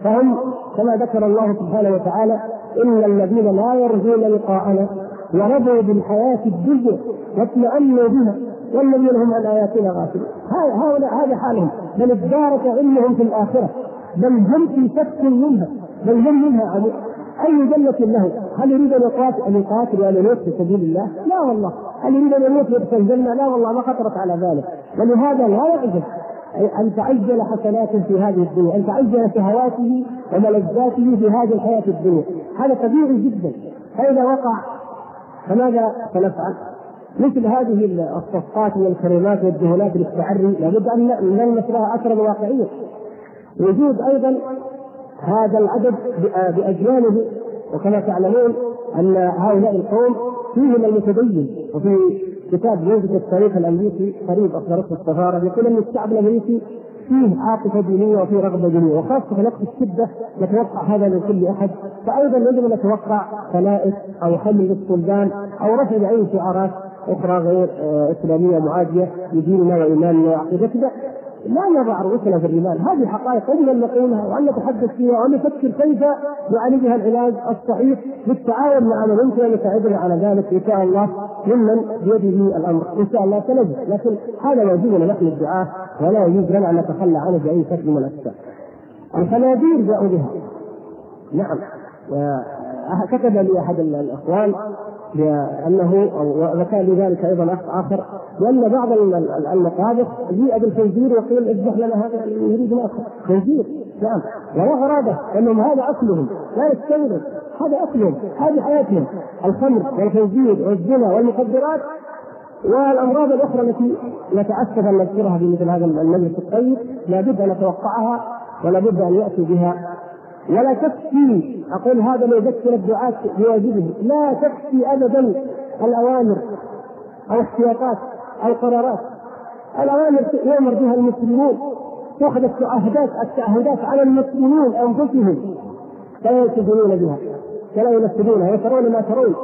فهم كما ذكر الله سبحانه وتعالى إن الذين لا يرجون لقاءنا ورضوا بالحياة الدنيا واطمأنوا بها والذين هم عن آياتنا غافلون. هؤلاء هذا حالهم. بل ادارك علمهم في الآخرة. بل هم في شك منها. بل هم منها عميق أي جنة له؟ هل يريد أن يقاتل أن يقاتل وأن يموت في سبيل الله؟ لا والله، هل يريد أن يموت ويدخل الجنة؟ لا والله ما خطرت على ذلك، ولهذا لا يعجز أن تعجل حسناته في هذه الدنيا، أن تعجل شهواته وملذاته في هذه الحياة الدنيا، هذا طبيعي جدا، فإذا وقع فماذا سنفعل؟ مثل هذه الصفقات والكلمات والدهونات للتعري لابد أن نلمس لها أثرا واقعيا. وجود أيضا هذا العدد بأجياله وكما تعلمون أن هؤلاء القوم فيهم المتدين وفي كتاب يوجد التاريخ الأمريكي قريب اصدرته السفارة يقول أن الشعب الأمريكي فيه عاطفة دينية وفيه رغبة دينية. وخاصة في وقت الشدة نتوقع هذا من كل أحد. فايضا يجب أن نتوقع خلائق أو حمل للصلبان أو رفع اي شعارات أخرى غير آه، إسلامية معادية لديننا وإيماننا. وعقيدتنا لا نضع رؤوسنا في الرمال. هذه حقائق يجب ان نقولها وأن نتحدث فيها وأن نفكر كيف نعالجها العلاج الصحيح بالتعاون مع من يمكن أن يساعدنا على ذلك إن شاء الله ممن بيده الأمر. إن شاء الله سنجد لكن هذا واجبنا نحن الدعاه ولا يجوز لنا أن نتخلى عنه باي شكل من الاشكال. الخنازير جاءوا بها. نعم. كتب لي أحد الأخوان بانه وكان لذلك أيضا أخ آخر لأن بعض المطابخ جيء بالخنزير وقيل اذبح لنا هذا يريد ناكل خنزير نعم. ولا غرابه لأنهم هذا اكلهم لا يستورد هذا اكلهم هذه حياتهم. الخمر والخنزير والزنا والمخدرات والأمراض الأخرى التي نتأسف أن نذكرها في مثل هذا المجلس الطيب لابد أن نتوقعها ولا بد أن يأتي بها. ولا تكفي. أقول هذا ليذكر الدعاة بواجبه لا تكفي ابدا الأوامر أو احتياطات أو قرارات. الأوامر يؤمر بها المسلمون. تؤخذ التعهدات التعهدات على المسلمين أنفسهم. فلا يلتزمون بها. ولا ينفذونها. يترون ما ترون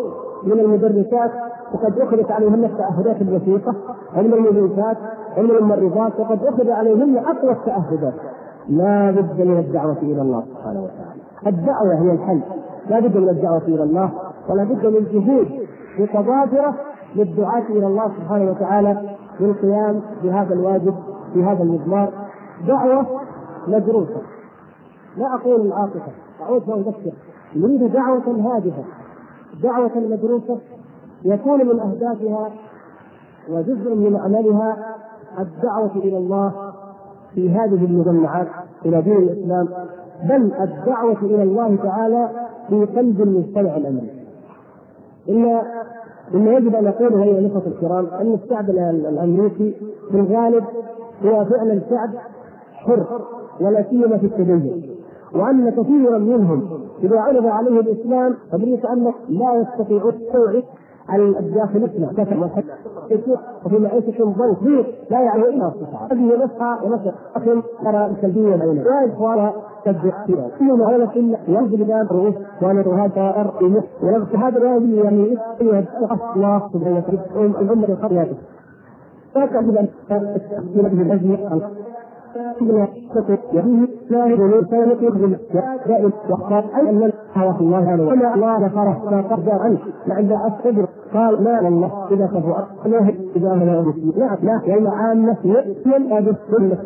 من المدرسات. وقد أخذت عليهن التعهدات الوثيقة. ومن المدرسات ومن الممرضات. وقد أخذ عليهن أقوى التعهدات. لا بد من الدعوة إلى الله سبحانه وتعالى. الدعوة هي الحل. لا بد من الدعوة إلى الله ولا بد من جهود متضافرة للدعاة إلى الله سبحانه وتعالى للقيام بهذا الواجب في هذا المضمار. دعوة مدروسة. لا أقول العاطفة أعود وأذكر نريد دعوة هادفة. دعوة مدروسة يكون من أهدافها وجزء من عملها الدعوة إلى الله في هذه المجمعات إلى دين الإسلام بل الدعوة إلى الله تعالى في قلب المجتمع الأمريكي. ان مما يجب أن نقوله ايها الاخوه الكرام أن الشعب الأمريكي في الغالب هو فعلا شعب حر ولا سيما في التدين وأن كثيرا منهم اذا عرض عليه الإسلام أنه لا يستطيع التوعية الداخل كتب وفي معيشة ضنك لا يعني الا الصحة هذه نفسها ونفس اخر ترى السلبية بينهم يا اخوانا تدعي كل ما غلط الا ينزل إلى الرؤوس وأنا هذا طائر ونفس هذا الراجل يعني الله سبحانه وتعالى الامة الخطيئة فكذب ان تستقبل به الازمه لا وقال أن الله تعالى وما الله ذكره ما عنه لعل الصبر قال ما والله اذا كفوا الله اذا هنا لا لأن عامه يؤمن هذه السنة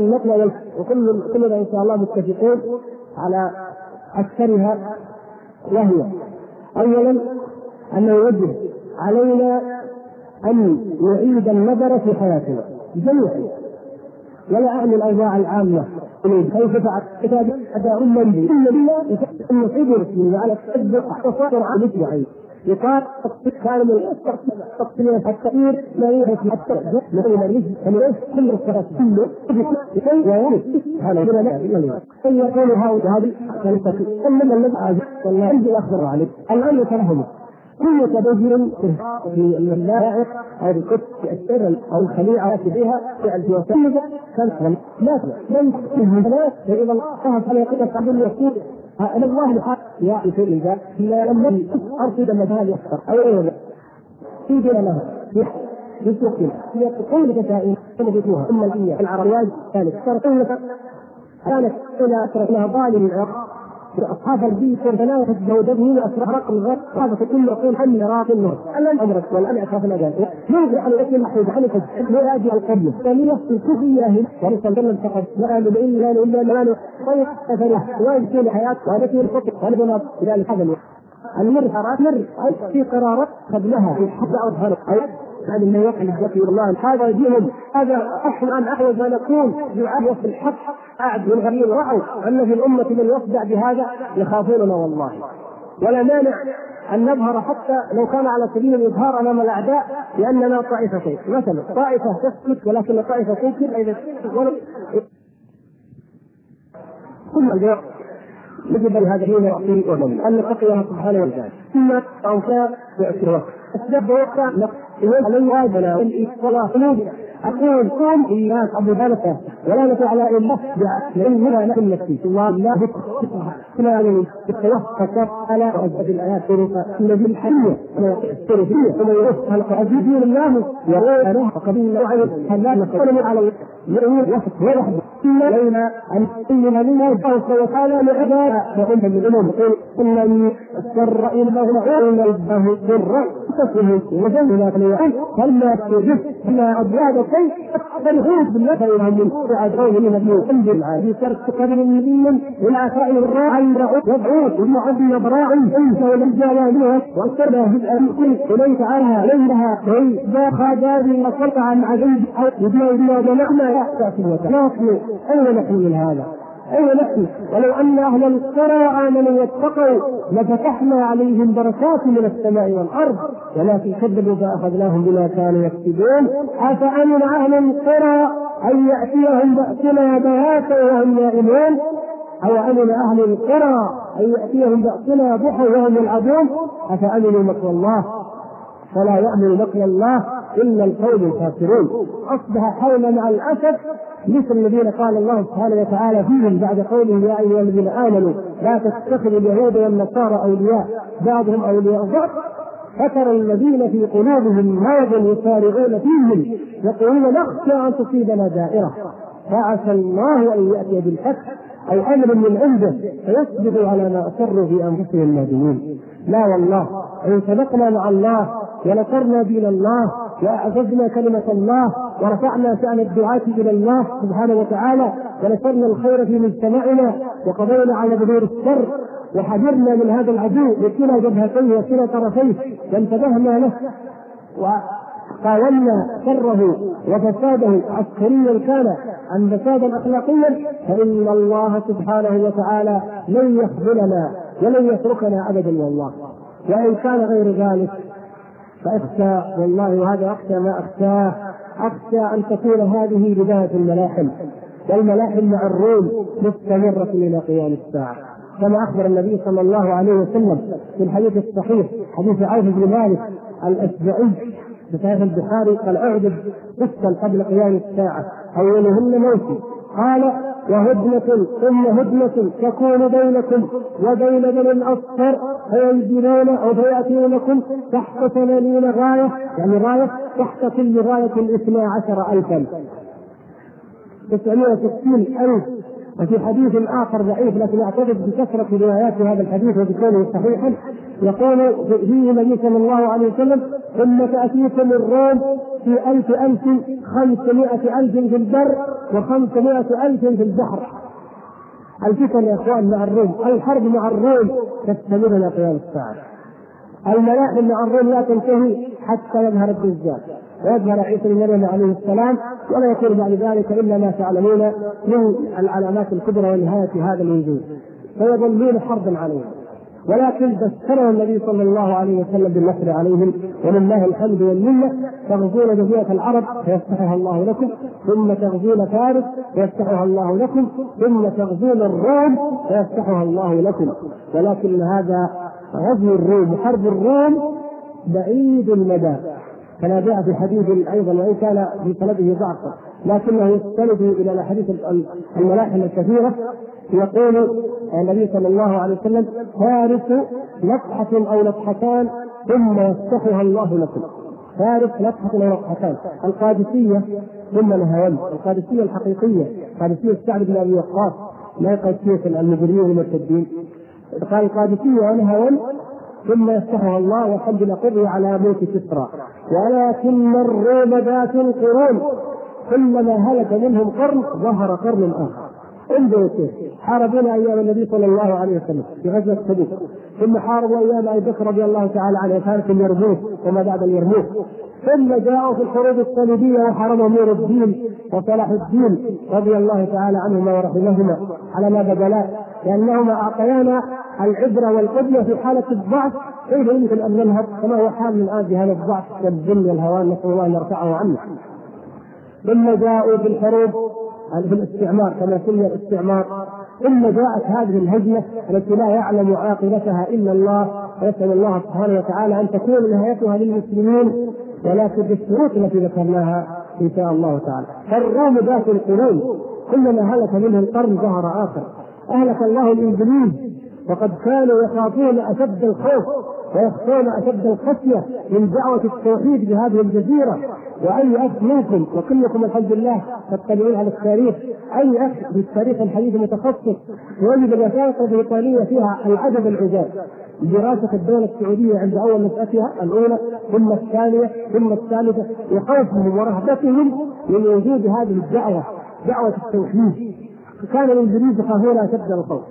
النقل وكل كلنا ان شاء الله متفقون على اكثرها وهي اولا انه يجب علينا ان نعيد النظر في حياتنا. جميعا. ولا اعني الاوضاع العامه كيف فعل كتاب اداء النبي ان بالله انه حجر على التدبر تصور عن مثل يقال كان من التقصير التقصير لا يعرف حتى مثل الرجل من كل الصفات كله ويعرف هذا ان هؤلاء هذه انما الذي والله عندي اخبر عليك الان يتفهموا كل تبذر في اللائق أو الكتب السر أو الخليعة بها في الوسائل كان لا من لا إلى الله فلا يقول عبد يقول ان الله الحق. يا شيء ذا الا لم ارصد مثال يخسر أو غير في دين له يسوقنا هي كل كتائب نبتوها ثم الإيه العربيات ذلك صار كانت إلى ظالم العراق. أصحاب البيت والبنات زوجته اسرار الغرب هذا كله يقول حل راق النور. الان امرك والان اخاف الاذان يوجد على الاسم المحفوظ عن هذه القبله الثانية الكفيه هنا ورسل جنة فقط. لا اله الا الا الا طيب مثلا وين حياه وهذا في الفقر وهذا ذلك هذا المر مر في قرارات قبلها. في حتى أظهر. هذا ما يقع الذكي والله هذا دينهم هذا احسن أن احوج ما نكون دعاء في الحق. قاعد من غير رأوا أن في الأمة من يصدع بهذا يخافوننا والله. ولا مانع أن نظهر حتى لو كان على سبيل الإظهار أمام الأعداء لاننا طائفتين مثلا طائفة تسكت ولكن طائفة تنكر. إذا ثم الجواب. ان هذا يعطي ان نتقي سبحانه وتعالى. ثم اوفاء باعتراف أسباب وقع عليه واجبنا والاصلاح أقول قوم اياك أبو ذلك ولا نفع على إلا لأن هنا نحن نفسي الله لا كنا يتوفق على في الايات الذي الحيه السلفيه ثم يوفق عزيز الله يقول له وقبيل له هل نقول على يؤمن وحده وحده لينا أن تسلم لنا الله وتعالى لعباد من الأمم يقول إنني السر انه ان ربه سر تصله وجل ذلك فلما تجد؟ إلى ابواب بالله فانهم من بعد قوم من ابي قلب في ترك قبل النبي إلى فائل الراعي يدعوه المعظم براعي انت منها واكثرها في الامر إليك عنها ليلها كي ذاق داري وصلت عن عزيز. أو إلى جمعنا يحتاج لكن أين نحن من هذا؟ اين نحن؟ ولو أن أهل القرى آمنوا واتقوا لفتحنا عليهم بركات من السماء والأرض. ولكن كذبوا فأخذناهم بما كانوا يكسبون. أفأمن أهل القرى أن يأتيهم بأسنا بياتا وهم نائمون؟ أو امن أهل القرى أن يأتيهم بأسنا ضحى وهم يلعبون؟ أفأمنوا مكر الله؟ فلا يامن مكر الله إلا القوم الكافرون. أصبح حول مع الأسف مثل الذين قال الله سبحانه وتعالى فيهم بعد قوله يا أيها الذين آمنوا لا تتخذوا اليهود والنصارى أولياء بعضهم أولياء بعض. فترى الذين في قلوبهم مرض يسارعون فيهم يقولون نخشى أن تصيبنا دائرة. فعسى الله أن يأتي بالفتح أو أمر من عنده فيصبروا على ما اسروا في أنفسهم نادمين. لا والله إن سبقنا مع الله ونصرنا دين الله وأعززنا كلمة الله ورفعنا شأن الدعاة إلى الله سبحانه وتعالى ونشرنا الخير في مجتمعنا وقضينا على بذور الشر وحذرنا من هذا العدو بكلا جبهتيه وكلا طرفيه وانتبهنا له قاومنا شره وفساده عسكريا كان ام فسادا اخلاقيا فإن الله سبحانه وتعالى لن يخذلنا ولن يتركنا ابدا والله. وإن كان غير ذلك فأخشى والله وهذا أخشى ما أخشاه. أخشى أن تكون هذه بداية الملاحم. والملاحم مع الروم مستمرة إلى قيام الساعة. كما أخبر النبي صلى الله عليه وسلم في الحديث الصحيح حديث عوف بن مالك الأشجعي في صحيح البخاري قال اعدد قسطا قبل قيام الساعة. أولهن موت قال وهدنة ثم هدنة تكون بينكم وبين بني الأصفر فينزلون أو فيأتونكم تحت ثمانين غاية يعني غاية تحت كل غاية اثنا عشر ألفا. تسعمائة وستين ألف. وفي حديث آخر ضعيف لكن أعتقد بكثرة روايات هذا الحديث وبكونه صحيحا. يقول فيه النبي صلى الله عليه وسلم ثم تاتيكم الروم في ألف ألف خمسمائة ألف في البر وخمسمائة ألف في البحر. الفتن يا إخوان مع الروم الحرب مع الروم تستمر إلى قيام الساعة. الملاحم مع الروم لا تنتهي حتى يظهر الدجال. ويظهر عيسى بن مريم عليه السلام ولا يكون بعد ذلك إلا ما تعلمون من العلامات الكبرى ونهايه هذا الوجود. فيظلون حربا عليهم. ولكن بشرنا النبي صلى الله عليه وسلم بالنصر عليهم ولله الحمد والمنه تغزون جزيرة العرب فيفتحها الله لكم ثم تغزون فارس فيفتحها الله لكم ثم تغزون الروم فيفتحها الله لكم. ولكن هذا غزو الروم وحرب الروم بعيد المدى. كما جاء في حديث أيضا وإن كان في سنده ضعف لكنه يستند إلى الأحاديث الملاحم الكثيرة. يقول النبي صلى الله عليه وسلم فارس نفحة أو نفحتان ثم يفتحها الله لكم. فارس نفحة أو نفحتان. القادسية ثم نهاوند القادسية الحقيقية. قادسية سعد بن أبي وقاص. لا قادسية المجرمين المرتدين قال القادسية ونهاوند ثم يفتحها الله والحمد لله قضي على موت كسرى ولكن الروم ذات القرون كلما هلك منهم قرن ظهر قرن آخر. انظروا كيف. حاربونا أيام النبي صلى الله عليه وسلم في غزوة تبوك. ثم حاربوا أيام أبي بكر رضي الله تعالى عنه كانت اليرموك وما بعد اليرموك ثم جاءوا في الحروب الصليبيه وحاربهم نور الدين وصلاح الدين رضي الله تعالى عنهما ورحمهما على ما بدلا لأنهما أعطيانا العبرة والقدوة في حالة الضعف. كيف يمكن أن ننهض؟ كما هو حال الان بهذا الضعف والذل والهوان نسأل الله أن يرفعه عنا. ثم جاءوا في الحروب في الاستعمار كما سمي الاستعمار. ثم جاءت هذه الهجمة التي لا يعلم عاقبتها إلا الله ونسال الله سبحانه وتعالى أن تكون نهايتها للمسلمين ولكن بالشروط التي ذكرناها إن شاء الله تعالى. فالروم ذات القرون كلما هلك منه القرن ظهر آخر. أهلك الله الانجليز وقد كانوا يخافون أشد الخوف. ويخشون أشد الخشية من دعوة التوحيد بهذه الجزيرة. وأي أخ منكم وكلكم الحمد لله تطلعون على التاريخ. أي أخ في التاريخ الحديث متخصص يجد الوثائق البريطانية فيها العجب العجاب. دراسة الدولة السعودية عند أول نشاتها الأولى ثم الثانية ثم الثالثة وخوفهم ورهبتهم من وجود هذه الدعوة دعوة التوحيد. كان الانجليز يخافون أشد الخوف.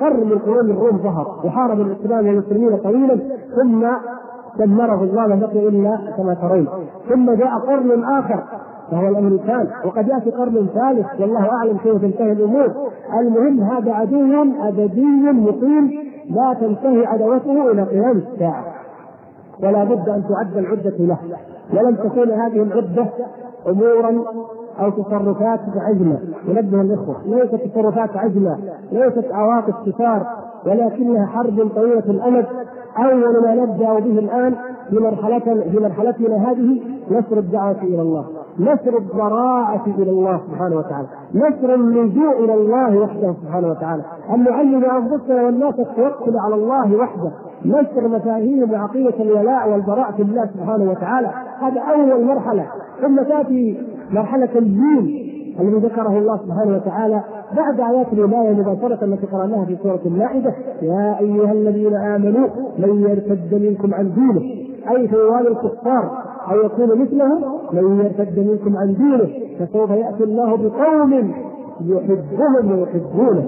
قرن من قرون الروم ظهر وحارب الإسلام والمسلمين طويلا ثم دمره الله لم بقي إلا كما ترون ثم جاء قرن آخر وهو الأمريكان وقد يأتي قرن ثالث والله أعلم كيف تنتهي الأمور. المهم هذا عدو أبدي مقيم لا تنتهي عداوته إلى قيام الساعة. ولا بد أن تعد العدة له. ولن تكون هذه العدة امورا أو تصرفات عجله ينبه الإخوة. ليست تصرفات عجله ليست عواطف كثار ولكنها حرب طويلة الأمد. أول ما نبدأ به الآن في مرحله في مرحلتنا هذه نشر الدعوه إلى الله. نشر الضراعة إلى الله سبحانه وتعالى. نشر اللجوء إلى الله وحده سبحانه وتعالى. أن نعلم أنفسنا والناس التوكل على الله وحده. نشر مفاهيم وعقيدة الولاء والبراء في الله سبحانه وتعالى. هذا أول مرحلة. ثم تأتي مرحلة الدين الذي ذكره الله سبحانه وتعالى بعد آيات الولاية مباشرة التي قرأناها في سورة المائدة. يا أيها الذين آمنوا من يرتد منكم عن دينه. أي في الكفار أو يكون مثلهم من يرتد منكم عن دينه. فسوف يأتي الله بقوم يحبهم ويحبونه.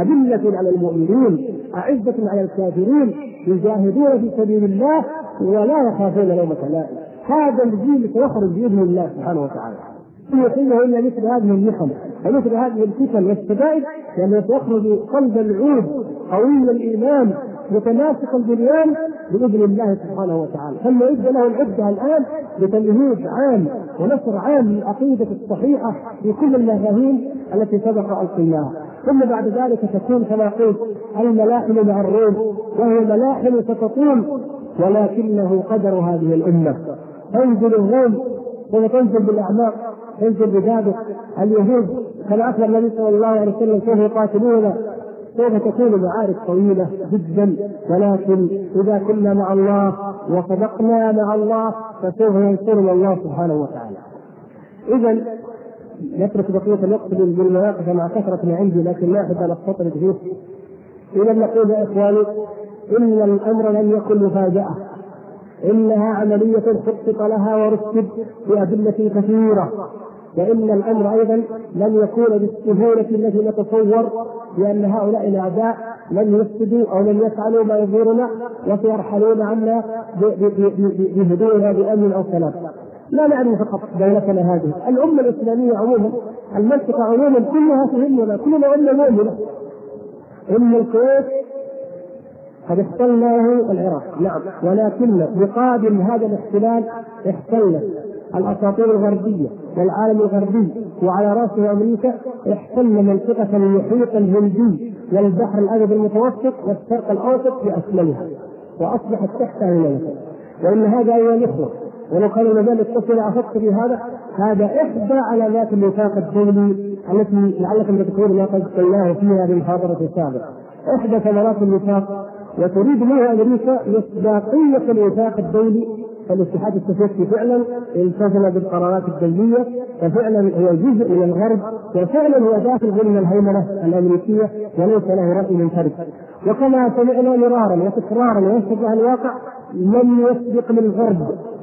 أذلة على المؤمنين أعزة على الكافرين يجاهدون في سبيل الله ولا يخافون لومة لائم. هذا الجيل سيخرج بإذن الله سبحانه وتعالى. إلا مثل هذه المحن ومثل هذه الفتن والشدائد لأنه سيخرج قلب العود قوي الإيمان متماسك البنيان بإذن الله سبحانه وتعالى. فلنعد له العدة الآن؟ بتمهيد عام ونشر عام للعقيده الصحيحة في كل المفاهيم التي سبق القياها ثم بعد ذلك تكون كما قلت الملاحم مع الروم وهي ملاحم ستطول ولكنه قدر هذه الأمة. تنزل الروم وتنزل بالأعماق. تنزل بذلك اليهود كما أخبر النبي صلى الله عليه وسلم كيف يقاتلون سوف تكون معارك طويلة جدا ولكن إذا كنا مع الله وصدقنا مع الله فسوف ينصرنا الله سبحانه وتعالى. إذا نترك بقية الوقت بالمواقف مع كثرة ما عندي لكن لا أحب أن أستطرد فيه. إذا نقول يا إخواني إن الأمر لم يكن مفاجأة إنها عملية خطط لها ورتب بأدلة كثيرة وإن الأمر أيضا لم يكون بالسهولة التي نتصور لأن هؤلاء الأعداء لم يفسدوا أو لم يفعلوا ما يضرنا وسيرحلون عنا بهدوء بامن أو سلام. لا نعني فقط دولتنا هذه، الأمة الإسلامية عموما المنطقة عموما كلها تهمنا، كلنا أمة مؤمنة. ان الكويت قد احتلناه العراق، نعم، ولكن مقابل هذا الاحتلال احتلت الأساطير الغربية والعالم الغربي وعلى رأسه أمريكا احتل منطقة المحيط الهندي والبحر الأبيض المتوسط والشرق الأوسط باكملها وأصبحت تحتها المملكه وإن هذا أيها الإخوة ولو كان ذلك اتصل افكت بهذا هذا إحدى علامات الوفاق الدولي التي لعلكم تذكرون ما قد قلناه فيها في المحاضره السابقه إحدى ثمرات الوفاق وتريد منها أمريكا مصداقية الوفاق الدولي فالاتحاد السوفيتي فعلا التزم بالقرارات الدولية وفعلا هو جزء من الغرب وفعلا هو داخل ضمن الهيمنة الأمريكية وليس له رأي منفرد. وكما سمعنا مرارا وتكرارا ويشبه الواقع لم يسبق للغرب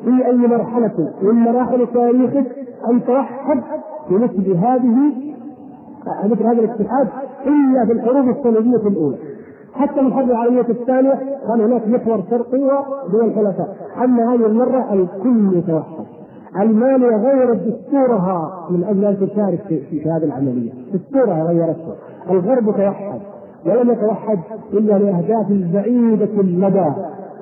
في أي مرحلة؟ من مراحل تاريخه؟ أن توحد بمثل هذه مثل هذا الاتحاد إلا في الحروب الصليبية الأولى. حتى من الحرب العالمية الثانية كان هناك محور شرقي ودول حلفاء، أما هذه المرة الكل يتوحد. ألمانيا غيرت دستورها من أجل أن تشارك في, في هذه العملية، دستورها غيرته، الغرب توحد. ولم يتوحد إلا لأهداف بعيدة المدى.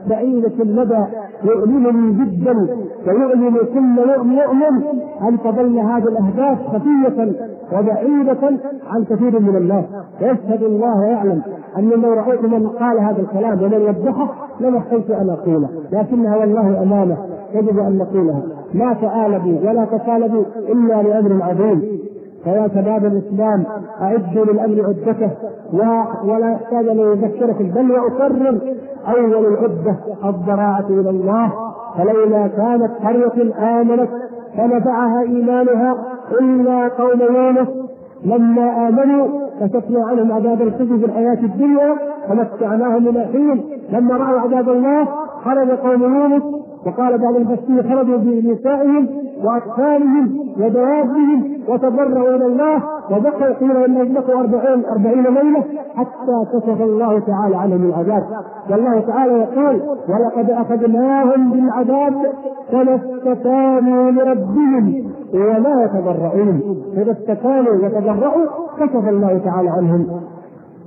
بعيدة المدى. يؤلمني جدا ويؤلم كل مؤمن أن تظل هذه الأهداف خفية وبعيدة عن كثير من الناس. ويشهد الله ويعلم أن لو رأيت من قال هذا الكلام ومن وضحه لما خفت أن أقوله. لكنها والله أمانة يجب أن نقولها لا تآلبوا ولا تسالبوا إلا لأمر عظيم. فيا شباب الإسلام أعدوا للامر عدته ولا يحتاج أن يذكركم بل واكرر أول العدة الضراعة إلى الله. فلولا كانت قرية آمنت فنفعها إيمانها إلا قوم يونس. لما آمنوا كشفنا عنهم عذاب الخزي في الحياة الدنيا فمتعناهم إلى حين. لما رأوا عذاب الله خرج قوم يونس وقال بعض المفسرين خرجوا بنسائهم وأطفالهم ودوابهم وتضرعوا إلى الله وبقوا قيل انهم بقوا أربعين أربعين ليلة حتى كشف الله تعالى عنهم العذاب. والله تعالى يقول ولقد أخذناهم بالعذاب فما استكانوا لربهم ولا يتضرعون إذا استكانوا وتضرعوا كشف الله تعالى عنهم.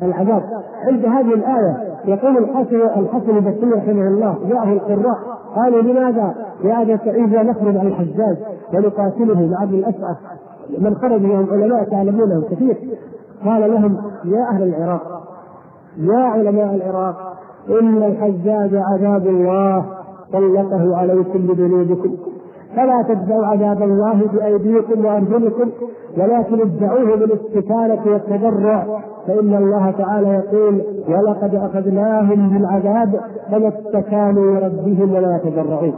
العذاب. عند هذه الآية يقول الحسن الحسن البصري رحمه الله جاءه القراء قالوا لماذا؟ يا أبا سعيد لا نخرج عن الحجاج ونقاتله مع ابن الاشعث من خرج من العلماء تعلمونه كثير. قال لهم يا أهل العراق يا علماء العراق إن الحجاج عذاب الله سلطه عليكم بذنوبكم. فلا تدفعوا عذاب الله بأيديكم وأرجلكم ولكن ادعوه بالاستكانة والتضرع فإن الله تعالى يقول ولقد أخذناهم بالعذاب فما استكانوا لربهم ولا يتضرعون.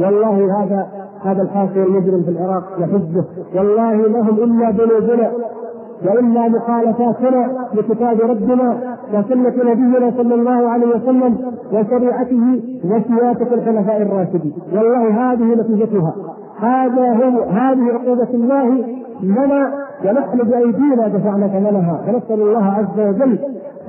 والله هذا هذا الحاكم المجرم في العراق يحجه والله لهم إلا ذنوبنا وإلا مخالفاتنا لكتاب ربنا وسنة نبينا صلى الله عليه وسلم وشريعته وسياسة الخلفاء الراشدين. والله هذه نتيجتها. هذا هو هذه عقوبة الله لنا ونحن بأيدينا دفعنا ثمنها. ونسأل الله عز وجل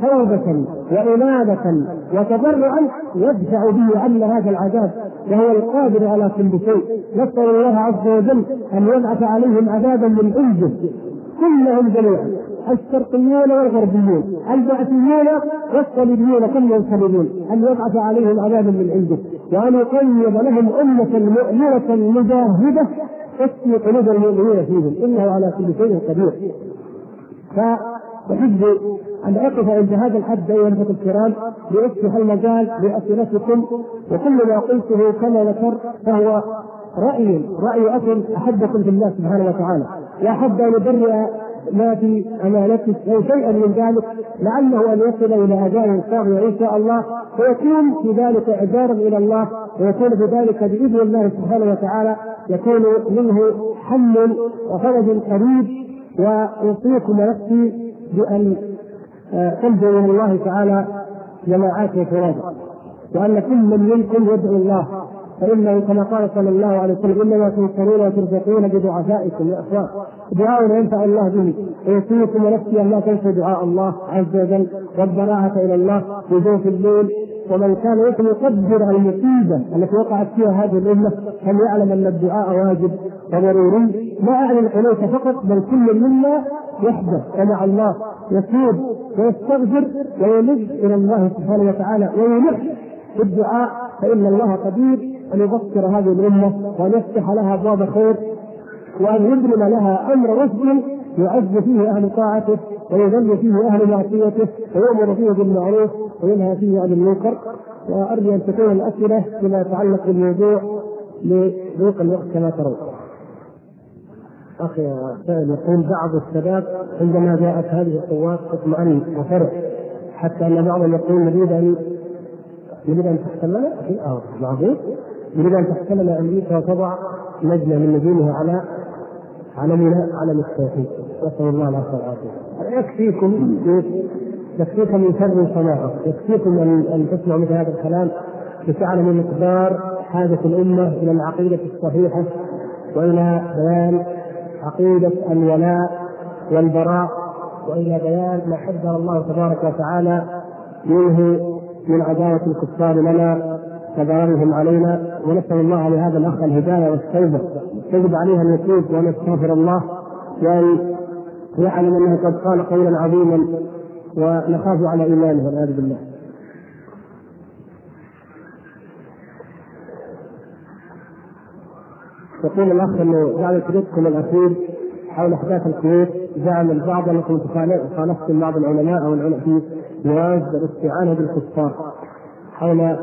توبة وإنابة وتضرعا يدفع به عنا هذا العذاب وهو القادر على كل شيء. نسأل الله عز وجل أن يبعث عليهم عذابا من عنده. كلهم جميعا الشرقيون والغربيون البعثيون والصليبيون كلهم صليبيون أن يبعث عليهم عذابا من عنده. وأن يقيض لهم أمة مؤمنة مجاهدة تسقي قلوب المؤمنين فيهم. إنه على كل شيء قدير. فأحب أن أقف عند هذا الحد أيها الأخوة الكرام لأفتح المجال لأسئلتكم وكل ما قلته كما ذكرت فهو رأي رأي أخ أحبكم في الله سبحانه وتعالى. وأحب أن يبرئ ما في امانته أو شيئا من ذلك لعله أن يصل إلى أداء صاغيه إن شاء الله ويكون في ذلك اعذارا إلى الله ويكون في ذلك بإذن الله سبحانه وتعالى يكون منه حل وفرج قريب واوصيكم ونفسي بأن تلجوا إلى الله تعالى جماعات وفرادا وأن كل منكم يدعو الله فإنه كما قال صلى الله عليه وسلم إنما تنصرون وترزقون بدعفائكم يا إخوان. دعاء ينفع الله به. أوصيكم ونفسي أن لا تنسوا دعاء الله عز وجل. والبراءة إلى الله في الليل ومن كان يمكن يقدر المصيبة التي وقعت فيها هذه الأمة فليعلم أن الدعاء واجب وضروري. لا اعني القنوت فقط بل كل منا وحده. ومع الله يتوب ويستغفر ويلج إلى الله سبحانه وتعالى ويلح بالدعاء. فإن الله قدير أن يبصر هذه الأمة وأن يفتح لها أبواب خير وأن يبرم لها أمر رشد يعز فيه أهل طاعته ويذل فيه أهل معصيته ويؤمر فيه بالمعروف وينهى فيه عن المنكر. وأرجو أن تكون الأسئلة فيما يتعلق بالموضوع لضيق الوقت كما ترون. أخي سائل يقول بعض الشباب عندما جاءت هذه القوات اطمأن وفرح حتى أن بعضهم يقول نريد ان نريد أن تحتلنا؟ آه معقول نريد أن تحتلنا أمريكا وتضع نجمه من نجومها على علمنا علم التوحيد نسأل الله العافية والعافية. يكفيكم يكفيكم من شر صناعة؟ يكفيكم ان أن تسمعوا مثل هذا الكلام لتعلموا مقدار حاجة الأمة إلى العقيدة الصحيحة وإلى بيان عقيدة الولاء والبراء وإلى بيان ما حذر الله تبارك وتعالى منه من عداوة الكفار لنا وضررهم علينا ونسأل الله لهذا الأخ الهداية والتوبه يجب عليه أن يتوب وأن يستغفر الله وأن يعلم أنه قد قال قولا عظيما ونخاف على إيمانه والعياذ بالله. يقول الأخ إنه بعد شريطكم الأخير حول احداث الكويت زعم البعض أنكم خالفتم بعض العلماء أو العلماء في جواز الاستعانة بالكفار حول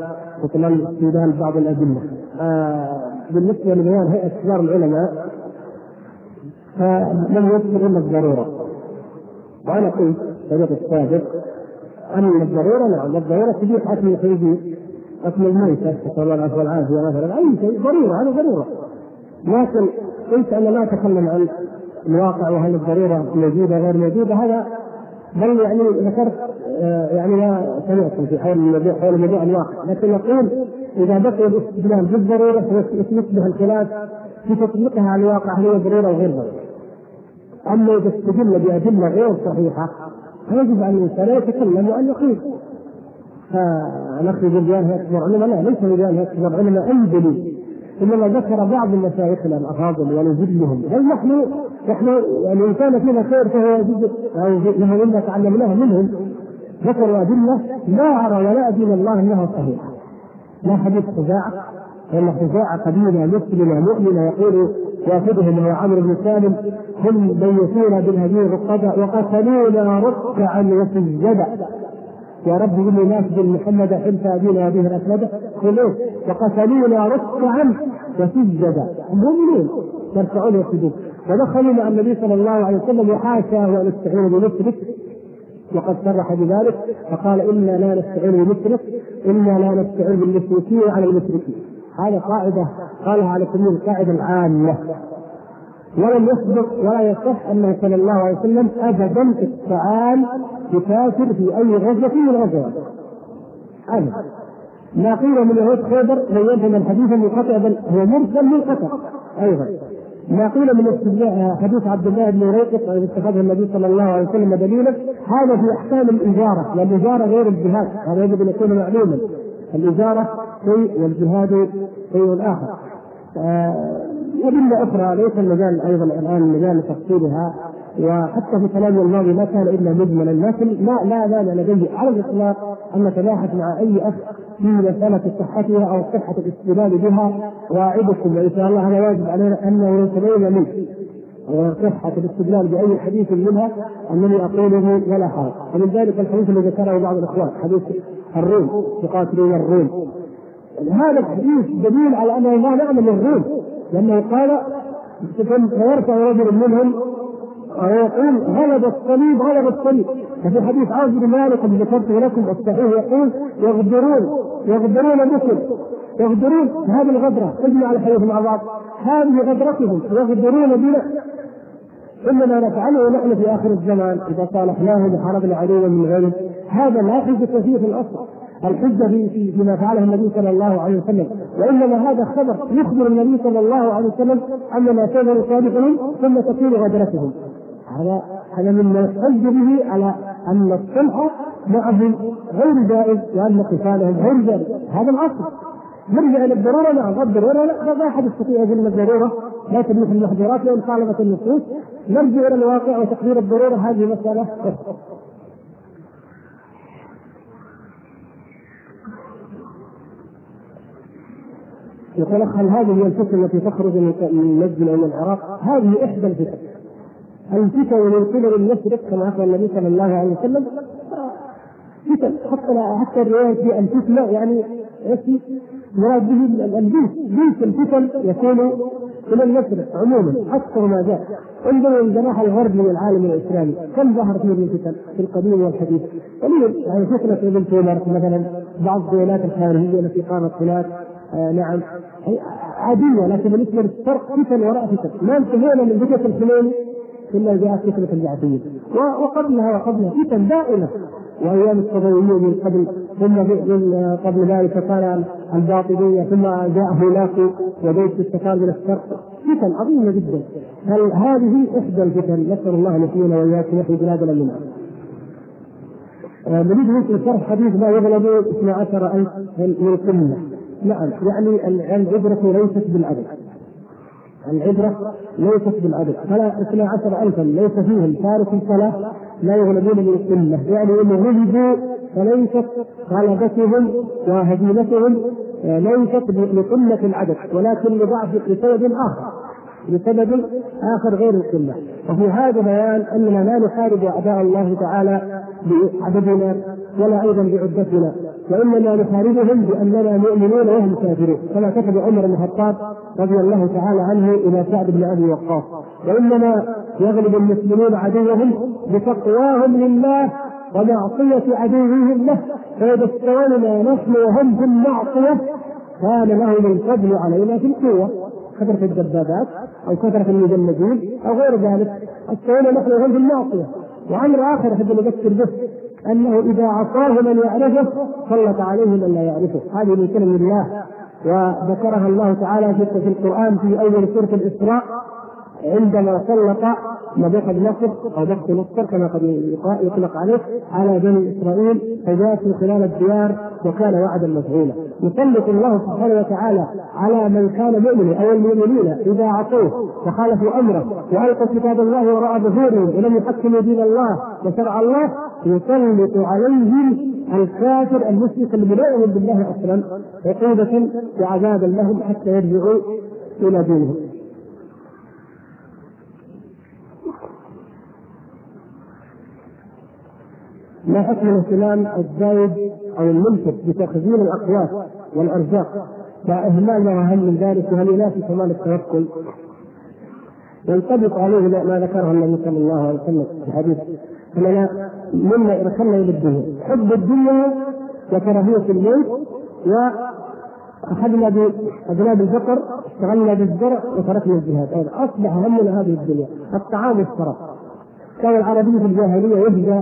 مثلا استدلال بعض الأدلة. آه بالنسبة لبيان هيئة كبار العلماء فلم يذكر إلا الضرورة. وأنا قلت طريق السابق أن الضرورة نعم الضرورة تبيح اكل الخنزير اكل الميته نسال الله العفو والعافية مثلا أي شيء ضرورة هذا ضرورة. لكن قلت أنا لا أتكلم عن الواقع وهل الضرورة موجودة غير موجودة هذا بل يعني ذكرت آه، يعني ما سمعت في حول الموضوع حول موضوع الواقع لكن نقول إذا بقي الاستدلال بالضروره يصبح الخلاف في تطبيقها على الواقع هل هي ضرورة أو غير ضرورة. أما إذا استدل بأدلة غير صحيحة فيجب على الإنسان ان يتكلم وأن يقيم. فنخرج بيان هيئه كبار العلماء لا ليس بيان هيئه كبار العلماء اي دليل إنما ذكر بعض مشايخنا الأفاضل ونجلهم هل نحن نحن يعني ان كان فينا خير فهو يجب أو له مما تعلمناه منهم ذكروا أدلة لا أرى ولا ادين الله أنها صحيحة. لا حديث خزاعة فإن خزاعة قبيله مسلمة مؤمنة يقول ياخذهم وهو عمرو بن سالم هم بيتونا بالهدير الرقدة وقتلونا ركعا وسجدا. يا رب إني ناشد محمد حلف هذه الاسمده قل إيه وقتلونا ركعا وسجدا المؤمنون يركعون ويسجدون ودخلوا مع النبي صلى الله عليه وسلم وحاشاه ان يستعين بمشرك وقد صرح بذلك. فقال إنا لا نستعين بمشرك إنا لا نستعين بالمشركين على المشركين. هذه قاعدة قالها على سبيل القاعده العامه ولم يسبق ولا يصح انه صلى الله عليه وسلم أبدا استعان بكافر في أي غزوة من الغزوات. ابدا. ما قيل من يهود خيبر يفهم الحديث المنقطع بل هو مرسل منقطع أيضا. ما قيل من حديث عبد الله بن ريقط الذي اتخذه النبي صلى الله عليه وسلم دليلا هذا في أحكام الإجارة والاجاره غير الجهاد هذا يجب أن يكون معلوما الإجارة شيء والجهاد شيء آخر آه أدلة أخرى ليس المجال أيضا الآن مجال لتفصيلها وحتى في كلامي الماضي ما كان إلا مجملا لكن ما لا مانع لدي على الإطلاق أن نتباحث مع أي أخ في مسألة صحتها أو صحة الاستدلال بها. وأعدكم وإن شاء الله هذا واجب علينا أنه يتبين منه وصحة الاستدلال بأي حديث منها أنني أقوله ولا حرج. ومن ذلك الحديث الذي ذكره بعض الإخوان حديث الروم يقاتلون الروم. هذا الحديث دليل على أنه ما نعلم الروم. لأنه قال فيرفع رجل منهم ويقول غلب الصليب غلب الصليب. وفي حديث عوف بن مالك الذي ذكرته لكم الصحيح يقول يغدرون يغدرون بكم يغدرون هذه الغدرة. اجمع الحديث مع بعض هذه غدرتهم يغدرون بنا. إنما نفعله نحن في آخر الزمان إذا صالحناه لحربنا عدوا من غيره. هذا لا حجة فيه في الأصل. الحجة في فيما فعله النبي صلى الله عليه وسلم. وإنما هذا خبر يخبر النبي صلى الله عليه وسلم أننا تظهر صادقهم ثم تكون غدرتهم. هذا هذا مما يحتج به على أن الصلح معهم غير جائز وأن قتالهم غير جائز. هذا الأصل. نرجع إلى الضرورة. نعم الضرورة. لا ما أحد يستطيع أن الضرورة. لا تبيح المحظورات وان خالفت النصوص. نرجع إلى الواقع وتقدير الضرورة. هذه مسألة. يقول هل هذه هي الفتن التي تخرج من نجد أو من العراق؟ هذه إحدى الفتن. الفتن من قبل المشرق كما أخبر النبي صلى الله عليه وسلم فتن. حتى حتى الرواية في الفتنة يعني مراد به البيت بيت الفتن يكون من المشرق عموما أكثر ما جاء. انظروا الجناح الغربي للعالم الإسلامي. كم ظهرت فيه الفتن في القديم والحديث؟ قليل. يعني فتنة ابن تومر مثلا بعض الدولات الخارجية التي قامت هناك. آه نعم. عادية لكن بالنسبة للفرق فتن وراء فتن ما انتهينا من فتنة الحميني إلا جاءت فتنة الجعفرية. وقبلها وقبلها فتن دائمة وايام الصدويين من قبل ثم قبل ذلك كان الباطنية ثم جاء هولاكو وبيت استقال من الشرق فتن عظيمه جدا. هل هذه إحدى الفتن؟ نسأل الله أن يحيينا وإياكم ويحيي بلادنا منها. نريد مثل شرح حديث لا يغلب 12000 من قمه نعم يعني العبرة ليست بالعدد. العبرة ليست بالعدد. فلا اثنا عشر ألفا ليس فيهم تارك الصلاة لا يغلبون من القلة يعني إن غلبوا فليست غلبتهم وهزيمتهم ليست لقلة العدد ولكن لضعف لسبب آخر لسبب آخر غير القلة وفي هذا بيان أننا لا نحارب أعداء الله تعالى بعددنا ولا أيضا بعدتنا. وإنما نحاربهم بأننا مؤمنون وهم كافرون. كما كتب عمر بن الخطاب رضي الله تعالى عنه إلى سعد بن أبي وقاص. وإنما يغلب المسلمون عدوهم بتقواهم لله ومعصية عدوهم له. فإذا استوينا نحن وهم في المعصية. كان لهم الفضل علينا في القوة. كثرة الدبابات أو كثرة المجندين أو غير ذلك. استوينا نحن وهم في المعصية. وأمر آخر أحب أن أذكر به. أنه إذا عصاه من يعرفه سلط عليه من لا يعرفه. هذه من كلم الله. وذكرها الله تعالى في القرآن في أول سورة الإسراء. عندما سلط مبيخ نصر أو بخت نصر كما قد يطلق عليه على بني إسرائيل فجاسوا خلال الديار وكان وعدا مفعولا. يسلط الله سبحانه وتعالى على من كان مؤمنا أو المؤمنين إذا عصوه وخالفوا أمره وألقوا كتاب الله وراء ظهورهم ولم يحكموا دين الله وشرع الله يسلط عليهم الكافر المشرك المنعم بالله أصلا عقوبة وعذابا لهم حتى يرجعوا إلى دينهم. ما حكم الاهتمام الزايد أو الملفت بتخزين الاقوات والأرزاق؟ مع اهمال ما أهم من ذلك وهل ينافي كمال التوكل؟ ينطبق عليه ما ذكره النبي صلى الله عليه وسلم في الحديث اننا منا دخلنا إلى الدنيا حب الدنيا وكراهية الموت وأخذنا باذناب الفقر اشتغلنا بالزرع وتركنا الجهاد. أصبح همنا هذه الدنيا الطعام والشراب. كان العربي في الجاهلية يهدى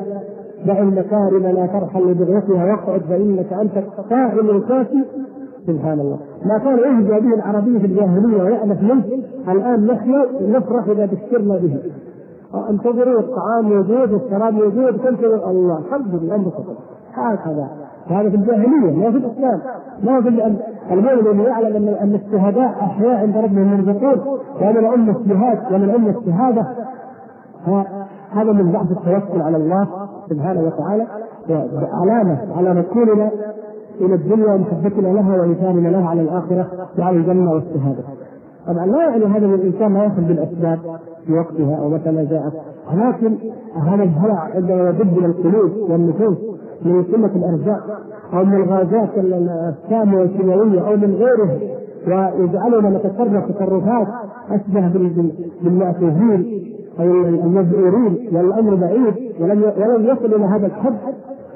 دع المكارم لا ترحل لبغيتها واقعد فإنك أنت قائم الكافي سبحان الله. ما كان يهدى به العربي في الجاهلية ويألف منه الآن نحن نفرح إذا بشرنا به. انتظروا الطعام موجود والشراب موجود تنتظر الله. الحمد لله. انبسط هكذا. هذا في الجاهلية ما في الإسلام. ما في المؤمن يعلم ان أن الشهداء أحياء عند ربهم يرزقون ومن الامه الجهاد ومن الامه الشهادة. هذا من ضعف التوكل على الله. سبحانه وتعالى علامة على ركوننا إلى الدنيا ومحبتنا لها وإيثارنا لها على الآخرة وعلى الجنة والشهادة. طبعا لا يعني هذا ان الإنسان لا ياخذ بالأسباب في وقتها أو متى ما جاءت ولكن هذا الهلع عندما يدب من القلوب والنفوس من قلة الأرزاق أو من الغازات السامه والكيماوية أو من غيره ويجعلنا نتصرف تصرفات أشبه بالمأسوفين أو المذعورين والأمر بعيد ولم ولم يصل إلى هذا الحد.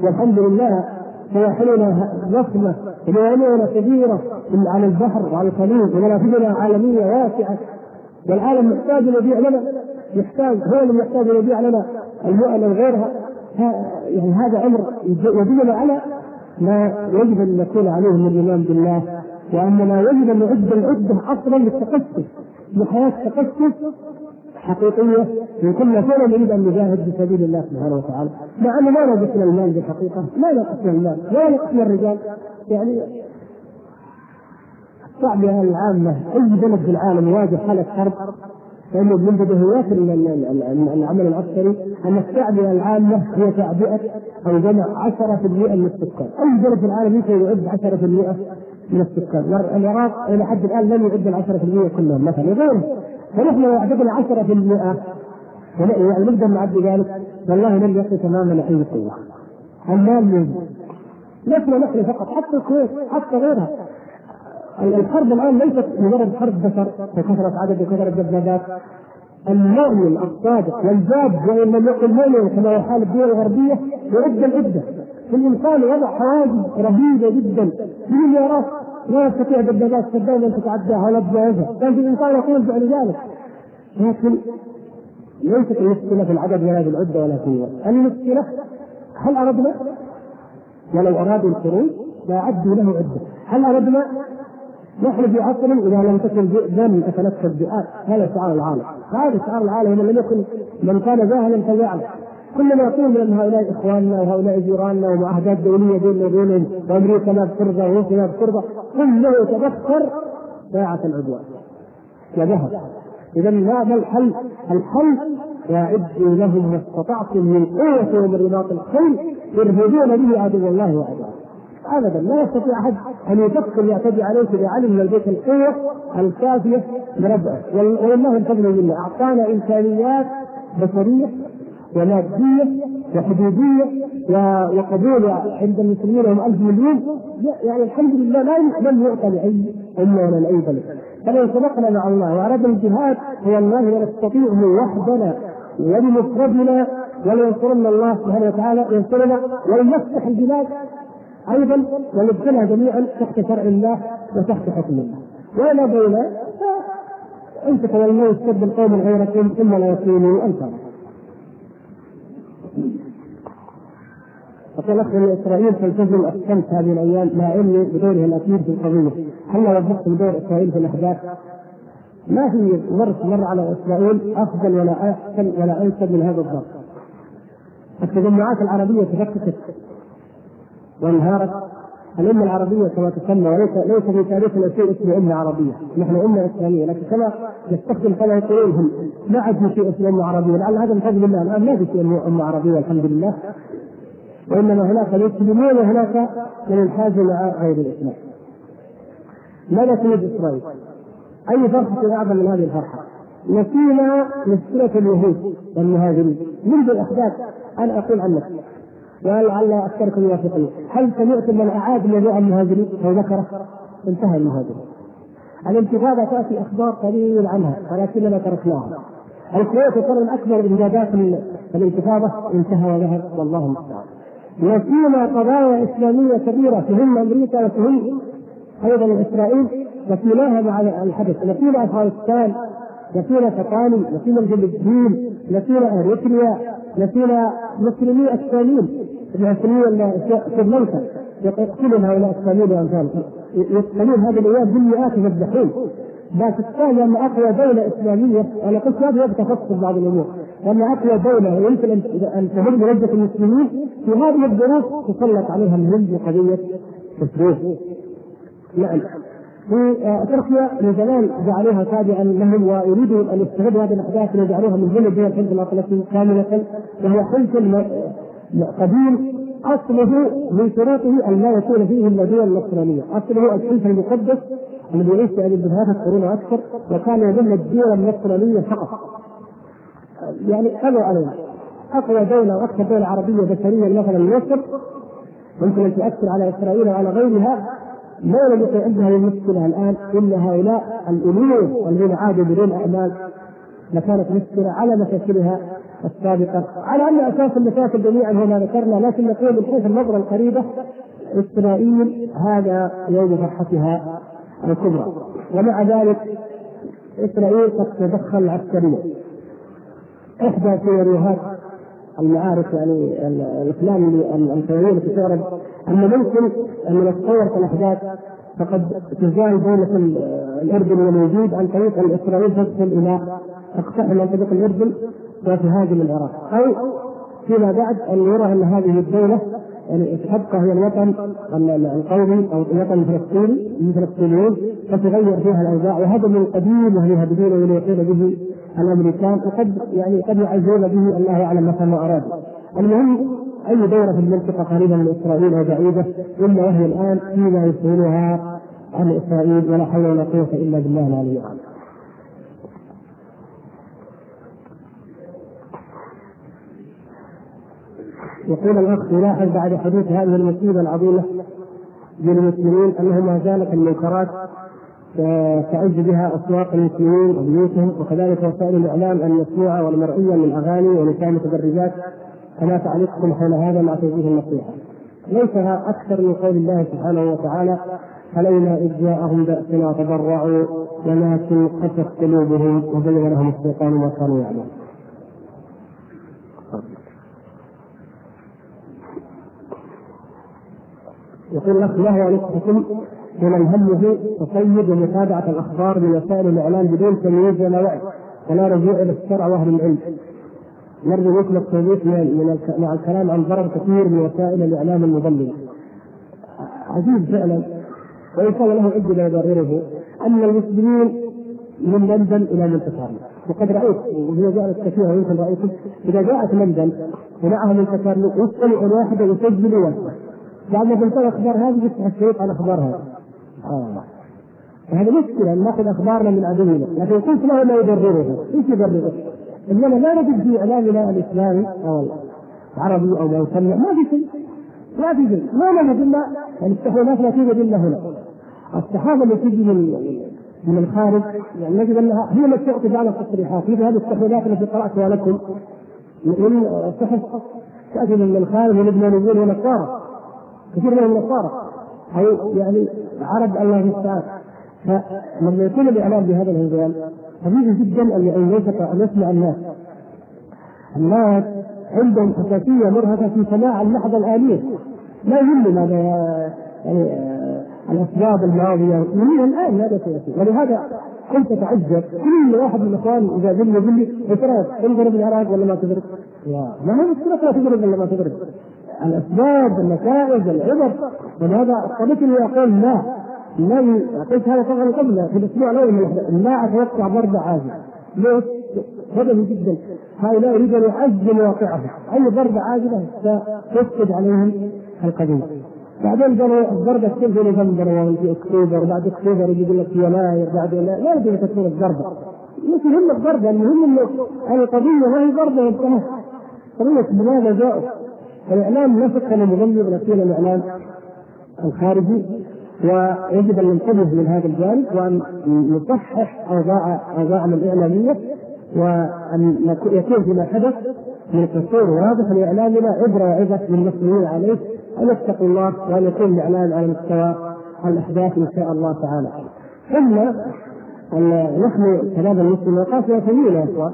والحمد لله سيحلنا نصمه وموانئنا كبيره على البحر وعلى الخليج ومنافذنا عالميه واسعة. والعالم محتاج يبيع لنا. يحتاج هو اللي يحتاج يبيع لنا. المؤن وغيرها يعني هذا أمر يدلنا على ما يجب أن نكون عليه من الإيمان بالله. واننا يجب أن نعد العده أصلا للتقشف لحياة تقشف حقيقيه من كل نريد أن نجاهد في سبيل الله سبحانه وتعالى. مع انه ما نقصنا المال بالحقيقة ما نقصنا المال ولا نقصنا الرجال. يعني الشعبيه العامة أي بلد في العالم يواجه حاله حرب؟ فانه من بديهيات العمل العسكري أن التعبئه العامة هي تعبئة أو جمع 10% من السكان، أي بلد في العالم يمكن يعد 10% من السكان، العراق إلى حد الآن لم يعد ال 10% كلهم مثلا. غيره فنحن لو اعتقدنا 10% يعني نقدر نعدي ذلك. والله لن يعطي تماما اي قوه. المال موجود. لسنا نحن فقط حتى الكويت حتى غيرها. الحرب الآن ليست مجرد حرب بشر وكثرة عدد وكثره دبابات المؤمن الصادق والجاد وإن لم يكن مؤمن كما يحال الدول الغربية يعد العدة. الإنسان وضع حواجز رهيبة جدا. بمليارات لا يستطيع دبابات صدام ان تتعداها ولا تجاوزها. في الإنسان يقول فعل ذلك. لكن ليست المشكلة في العدد ولا في العدة ولا في المشكلة هل أردنا؟ ولو أرادوا الخروج لاعدوا له عدة. هل أردنا نحن في عصر إذا لم تكن ذئبا اتلفت الذئاب هذا شعار العالم. هذا شعار العالم من لم يكن من كان جاهلا فليعلم كلما يقول من هؤلاء إخواننا وهؤلاء جيراننا ومعاهدات دولية بيننا وبينهم وأمريكا ما بترضى وروسيا ما بترضى كله يتذكر ساعه العدوان. وذهب اذا هذا الحل؟ الحل واعدوا لهم ما استطعتم من قوة ومن رباط الخيل يرهبون به عدو الله وعدوه ابدا. لا يستطيع أحد أن يفكر يعتدي عليك اذا علم من البيت القوة الكافية لردعه والله الفضل لله أعطانا إمكانيات بشرية ومادية وحدودية وقبول عند المسلمين هم 1000 مليون. يعني الحمد لله لا لم يعطى لأي أمة ولا لأي بلد. فلو صدقنا مع الله وأردنا الجهاد والله لنستطيع وحدنا ولمفردنا ولينصرن الله سبحانه وتعالى ينصرنا ولنفتح البلاد. أيضا وندخلها جميعا تحت شرع الله وتحت حكم الله. ولا بين ان تتولوا يستبدل قوم غيركم ثم لا يكونوا امثالكم فقال اخ ان اسرائيل تلتزم الشمس هذه الأيام مع علمي بدورها الاكيد في القضية هل وضحت بدور إسرائيل في الأحداث؟ ما في ظرف مر على إسرائيل أفضل ولا أحسن ولا أنسب من هذا الظرف. التجمعات العربية تفككت. وانهارت الأمة العربية كما تسمى وليس ليس في تاريخنا شيء اسمه أمة عربية، نحن أمة إسلامية، لكن كما يستخدم كما يقولون هم ما عاد في شيء اسمه أمة عربية، لعل هذا من فضل الله الآن ما في شيء أمة عربية الحمد لله، وإنما هناك المسلمون وهناك من الحاج مع غير الإسلام. ماذا تريد إسرائيل؟ أي فرحة أعظم من هذه الفرحة؟ نسينا مشكلة اليهود والمهاجرين منذ الأحداث أنا أقول عن نفسي ولعل أكثركم يوافقني هل سمعتم من أعاد موضوع المهاجرين أو ذكره؟ انتهى المهاجرين. الانتفاضه تأتي أخبار قليل عنها ولكننا تركناها. الكويت يعتبر من اكبر انجازات الانتفاضه انتهى وذهب والله المستعان. نسينا قضايا إسلامية كبيرة تهم أمريكا وتهم أيضا إسرائيل نسيناها مع الحدث، نسينا أفغانستان نسينا تقالي نسينا الفلبين نسينا أريتريا نسينا مسلمي الثانيين المسلمين سريلانكا يقتلون هؤلاء الثانيين وامثالهم يقتلون هذه الأيام بالمئات يذبحون باكستان لأن أقوى دولة إسلامية أنا قلت هذا تفصل بعض الأمور. لأن أقوى دولة يمكن أن تهم رده المسلمين في هذه الظروف تسلط عليها الهند بقضيه تسريح نعم في تركيا من زمان جعلوها تابعا لهم ويريدوا أن يستغلوا هذه الأحداث ليجعلوها من ضمن دول الحلف الاطلسي كاملة وهو حلف قديم. أصله من شروطه أن لا يكون فيه الا دول نصرانيه، أصله الحلف المقدس الذي يعيش يعني بثلاثه قرون وأكثر وكان يظل الدول النصرانية فقط. يعني قالوا علينا أقوى دولة وأكثر دولة عربية بشرية مثلا مصر. ممكن أن تؤثر على إسرائيل وعلى غيرها. ما لم يكن عندها المشكلة الآن إلا هؤلاء الالوف الذين عادوا بدون أعمال لكانت مشكلة على مشاكلها السابقة. على أن أساس المشاكل جميعا هو ما ذكرنا لكن نقول حيث النظرة القريبة إسرائيل هذا يوم فرحتها الكبرى. ومع ذلك إسرائيل قد تدخل عسكريا إحدى سيناريوهات المعارك يعني الافلام الكونيه التي تعرض أن ممكن أن نتصور الأحداث فقد تزال دولة الأردن والوجود عن طريق أن إسرائيل تدخل إلى تقتحم منطقة الأردن وتهاجم العراق أو فيما بعد أن يرى أن هذه الدولة يعني تبقى هي الوطن القومي أو الوطن الفلسطيني الفلسطينيين فتغير فيها الأوضاع وهذا من القديم وهم يهددون ويليقون به الأمريكان وقد يعني قد يعزون به الله اعلم متى ما اراد. المهم أي دوله في المنطقة قريبه من إسرائيل وبعيده إلا وهي الآن فيما يسهلها عن إسرائيل ولا حول ولا قوة إلا بالله العلي العظيم. يقول الأخ يلاحظ بعد حدوث هذه المصيبة العظيمة للمسلمين أنه ما زالت المنكرات تعز بها أسواق المسلمين وبيوتهم وكذلك وسائل الإعلام المسموعه والمرئية من أغاني ونساء متبرجات فما تعليقكم حول هذا مع توجيه النصيحة؟ ليس أكثر من قول الله سبحانه وتعالى علينا إذ جاءهم بأسنا تضرعوا ولكن قست قلوبهم وبين لهم الشيطان ما كانوا يعملون. يقول لك ما هو نصحكم لمن همه تصيد ومتابعه الأخبار من وسائل الإعلام بدون تمييز ولا وعي ولا رجوع إلى الشرع وأهل العلم. نرجو منكم التوضيح من مع الكلام عن ضرر كثير من وسائل الإعلام المضلله. عجيب فعلا. وان كان له عده يبرره أن المسلمين من لندن إلى مونte وقد رايت وهي جاءت كثيرا ويمكن رايتم إذا جاءت لندن ومعها كارلو يستمع الواحد ويسجل ويسمع بعد ما تنتهي الاخبار هذه يفتح الشريط على الاخبار هذه آه. فهذه مشكلة نأخذ أخبارنا من عدونا. لكن قلت له ما يبرره إيش يبرره؟ إنما لا نجد في اعلامنا الاسلامي آه والله عربي أو ما يسمى. ما في شيء. ما في شيء. ما نجد إلا يعني التحويلات لا توجد إلا هنا. الصحافه اللي تجي من من الخارج يعني نجد أنها هي التي تعطي بعض التصريحات. مثل هذه التحويلات التي قرأتها لكم. من صحف تأتي من الخارج واللبنانيين ونصارى كثير من النصارى. أو يعني عرب الله المستعان. فلما يكون الإعلام بهذا الهذيان طبيعي جدا أن أن يسمع الناس. الناس عندهم حساسيه مرهفه في سماع اللحظة الآلية. لا يهم ماذا يعني آه، الأسباب الماضية. يهمني الآن ماذا سياتي ولهذا كنت أتعجب. كل واحد من الاخوان إذا لي يقول لي إيش رايك تضرب العراق ولا ما تضرب؟ ما هو مشكله لا تضرب ولا ما تضرب الأسباب النتائج العبر. ولهذا اضطريت أقول لا لن قلت هذا طبعا قبل في الأسبوع الأول لا أتوقع ضرب عاجل ليش؟ بدني جدا. هؤلاء يريدون يعزموا واقعهم. أي ضربه عاجله ستفقد عليهم القضية بعدين قالوا الضربه تصير في نوفمبر في أكتوبر بعد أكتوبر يقول لك يناير بعد لا لا أن تكون الضربه مش مهم الضربه المهم إنه القضية ما هي ضربة. انتهت قضيه لماذا جاءوا؟ الإعلام لا شك انه نفسيا الإعلام الخارجي. ويجب أن ننتبه من هذا الجانب وأن نصحح اوضاع اوضاعنا الاعلاميه وأن يكون فيما حدث من قصور واضح لاعلامنا عبرة وعظه للمسلمين عليه أن يتقوا الله وأن يكون الإعلام على مستوى الأحداث إن شاء الله تعالى. ثم نحن شباب المسلمين قافله ثمينه يا اخوان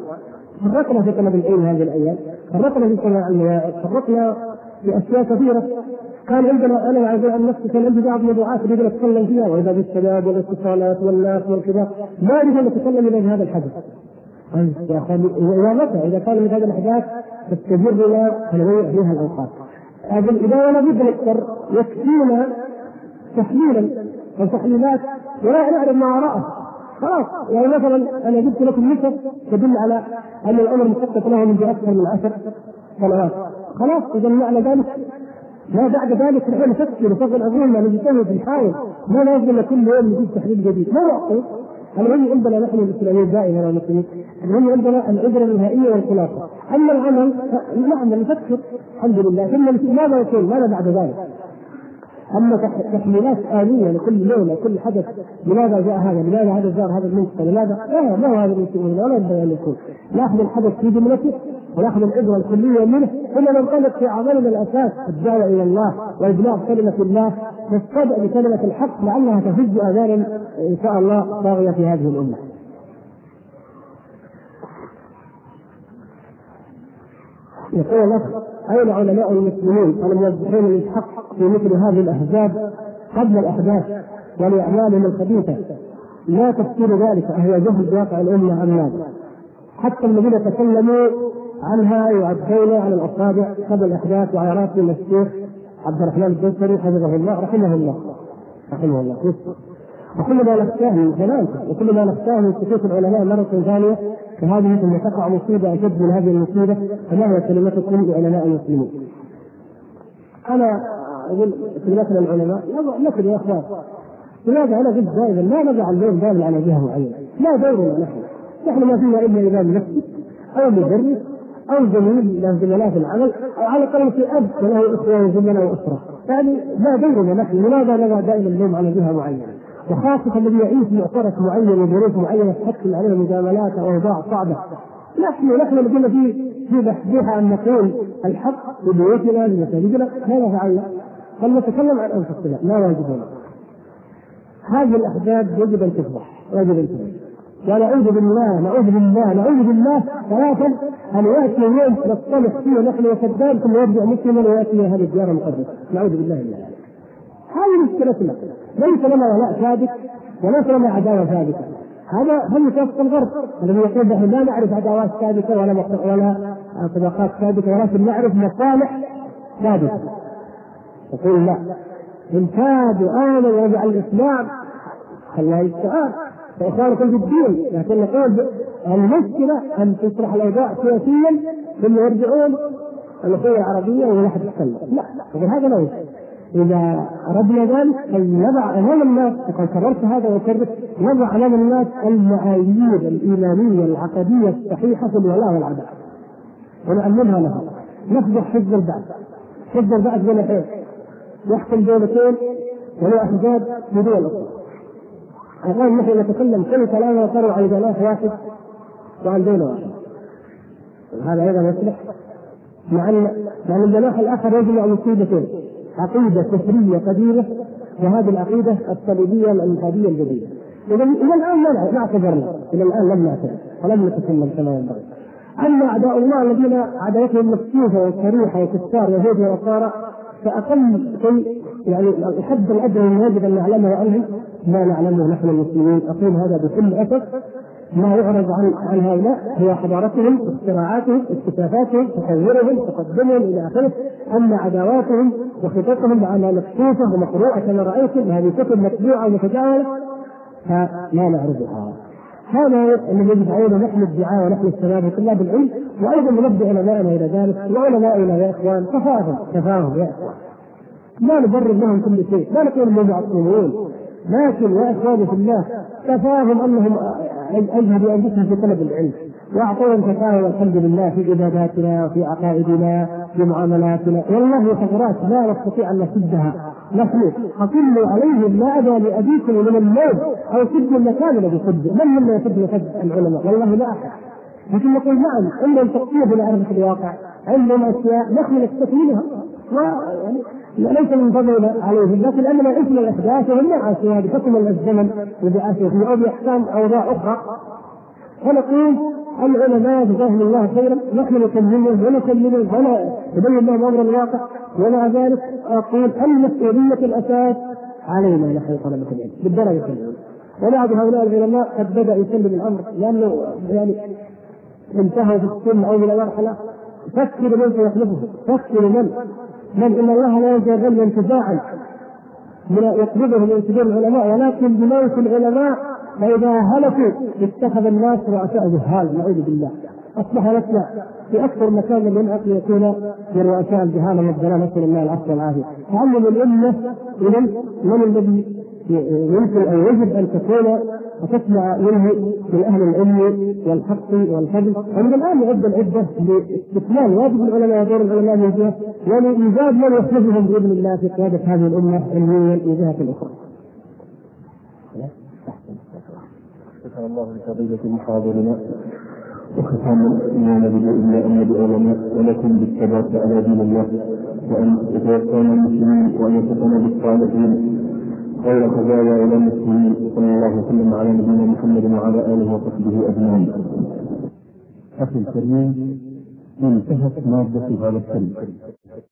فرقنا في طلب العلم هذه الأيام، فرقنا في سماع المواعظ، فرقنا في أشياء كثيرة كان عندنا أنا عن نفسي كان عندي بعض الموضوعات اريد ان اتكلم فيها وإذا بالشباب والاتصالات والناس والكذا ما اريد أن اتكلم إلى هذا الحدث. يا اخوان ومتى إذا كان من هذه الأحداث تستجرنا فنضيع فيها الأوقات. لكن إذا أنا بد نكثر يكفينا تحليلا وتحليلات ولا نعرف ما وراءه خلاص يعني مثلا أنا جبت لكم نسب تدل على أن الأمر مخطط له منذ أكثر من عشر سنوات خلاص اذا معنى ذلك ما بعد ذلك نحن نفكر نفضل عقولنا نجتهد نحاول ما لازم كل يوم نجيب تحليل جديد. ما يعطي المهم عندنا نحن الإسلاميين دائما المسلمين. المهم عندنا العبرة النهائية والخلاصة. أما العمل نعم نفكر الحمد لله. ثم ماذا يكون ماذا بعد ذلك؟ أما تحليلات آلية لكل ليلة كل حدث لماذا جاء هذا؟ لماذا هذا زار هذا المنطقة؟ لماذا؟ لا ما هو هذا اللي ولا ينبغي أن يكون. ناخذ الحدث في جملته. وناخذ العبره الكلية منه ثم ننطلق في عملنا الأساس الدعوه إلى الله وابلاغ كلمة الله والصدع بكلمة الحق لعلها تفج آذانا إن شاء الله طاغيه في هذه الأمة. يقول الاخ أين علماء المسلمين الموظفين للحق في مثل هذه الأحزاب قبل الأحداث ولأعمالهم الخبيثة لا تفسير ذلك اهو جهل بواقع الأمة أم لا؟ حتى الذين تكلموا عنها يعدون على الأصابع قبل الاحداث وعلى راسهم الشيخ عبد الرحمن الدوسري حفظه الله رحمه الله رحمه الله. وكل ما نخشاه من كلامك وكل ما نخشاه من سكوت العلماء مرة ثانية فهذه ثم تقع مصيبة أشد من هذه المصيبة فما هي كلمتكم لعلماء المسلمين؟ أنا أقول كلمتنا العلماء نكد يا أخوان. لماذا أنا قلت دائما ما نضع اللوم دائما على جهة معينة؟ لا دورنا نحن. نحن ما فينا إلا إمام مسجد أو مدرس أو زميل زملاء في العمل أو على الاقل في أب له إخوة وزملاء واسره يعني لا دورنا نحن لماذا نضع دائما اللوم على جهة معينة. وخاصة الذي يعيش معترك معين وظروف معينة تحكم عليه مجاملات أو أوضاع صعبة. نحن نحن قلنا في في بحثها أن نقول الحق لبيوتنا لمساجدنا ماذا فعلنا؟ فلنتكلم عن أنفسنا. ما واجبنا هذه الأحداث يجب أن تفضح. يجب أن تفضح. ونعوذ بالله نعوذ بالله نعوذ بالله ثلاثا ان ياتي يوم نصطلح فيه نحن وصدام ثم يرجع مسلما وياتي هذه الديار المقدسة. نعوذ بالله من ذلك. هذه مشكلتنا ليس لنا ولاء ثابت وليس لنا عداوة ثابتة. هذا هم يتوسط الغرب الذي يقول نحن لا نعرف عداوات ثابتة ولا ولا طبقات ثابتة ولكن نعرف مصالح ثابتة. يقول لا. إن كادوا آمنوا وجعل الإسلام الله يستعان فإخوانكم في الدين لكن نقول المشكلة أن تصلح الأوضاع سياسيا ثم يرجعون الأخوة العربية ولا أحد يتكلم. لا لا هذا لا يمكن إذا أردنا ذلك أن نضع أمام الناس وقد كررت هذا وكررت نضع أمام الناس المعايير الإيمانية العقدية الصحيحة في الولاء والعداء ونعلمها لهم نفضح حزب البعث. حزب البعث جناحين يحكم دولتين وله أحزاب بدول أخرى. الآن نحن نتكلم كل كلام يقر عن جناح واحد وعن دولة واحدة هذا أيضا يصلح. مع ان مع أن الجناح الآخر يجمع مصيبتين. عقيدة كفرية قديمة وهذه العقيدة الصليبية الانتاجيه الجديدة. اذا إلى الآن ما اعتذرنا. إلى الآن لم نعتذر. ولم نتكلم كما ينبغي. أما أعداء الله الذين عداوتهم مفتوحه وصريحه وكفار يهود ونصارى فأقل شيء يعني الحد الادنى من يجب أن نعلمه عنهم ما نعلمه نحن المسلمين. أقول هذا بكل أسف. ما يعرض عن عن هؤلاء هي حضارتهم اختراعاتهم اكتشافاتهم تطورهم تقدمهم إلى آخره. أما عداواتهم وخططهم لانها مكشوفة ومقروءة كما رأيتم هذه كتب مطبوعه ومتداوله فلا نعرضها. هذا الذي يجب علينا نحن الدعاء ونحن الشباب وطلاب العلم وأيضا ننبه علمائنا إلى ذلك وعلمائنا يا إخوان تفاهم تفاهم يا إخوان. ما نبرر لهم كل شيء لا نقول انهم معصومون لكن يا اخواني في الله كفاهم أنهم أجهدوا أنفسهم في طلب العلم وأعطوهم كفايه والحمد لله في عباداتنا وفي عقائدنا في معاملاتنا. والله ثغرات لا نستطيع أن نسدها نحن اطلوا عليهم ما ابى لأبيكم من الموت أو سدوا المكان الذي سد. من منا يسد مسد العلماء؟ والله لا أحد. لكن نقول نعم عندهم تقطيع لمعرفه الواقع عندهم أشياء نحن نستفيد منها ويعني ليس من فضل عليهم لكن لاننا عشنا الأحداث وهم عاشوها بحكم الزمن فيه أو باحكام أوضاع أخرى. فنقول العلماء جزاهم الله خيرا نحن نكلمهم ونكلمهم ولا نبين لهم أمر الواقع ومع ذلك. أقول المسؤولية الأساس علينا نحن طلبة العلم بالدرجة الأولى. وبعض هؤلاء العلماء قد بدأ يسلم الأمر لأنه يعني انتهوا في السن أو من المرحله فكر من سيخلفه فكر من؟ من إن الله لا يجعل انتفاعا يقبضه من سجون العلماء ولكن بموت العلماء فإذا هلكوا اتخذ الناس رؤساء جهال نعوذ بالله. أصبح نسمع في أكثر مكان من ينعق يكون من رؤساء الجهاله والضلال نسأل الله العفو والعافية. تعلم الأمة اذا من الذي يمكن أن يجب أن تكون وتسمع منه من أهل العلم والحق والفضل. عند الآن يعد العدة لاستكمال واجب العلماء ودور العلماء من جهة ولايجاد من يخلفهم بإذن الله في قيادة هذه الأمة علميا من جهة أخرى. شكر الله لفضيلة المحاضرين وختام الإيمان بالله أن بعلماء ولكم بالثبات على دين الله. وأن يتوفانا المسلمين وأن يتقنا بالصالحين. خير خزايا إلى المسلمين. صلى الله وسلم على نبينا محمد وعلى آله وصحبه أجمعين. أخي الكريم انتهت مادة هذا الكلام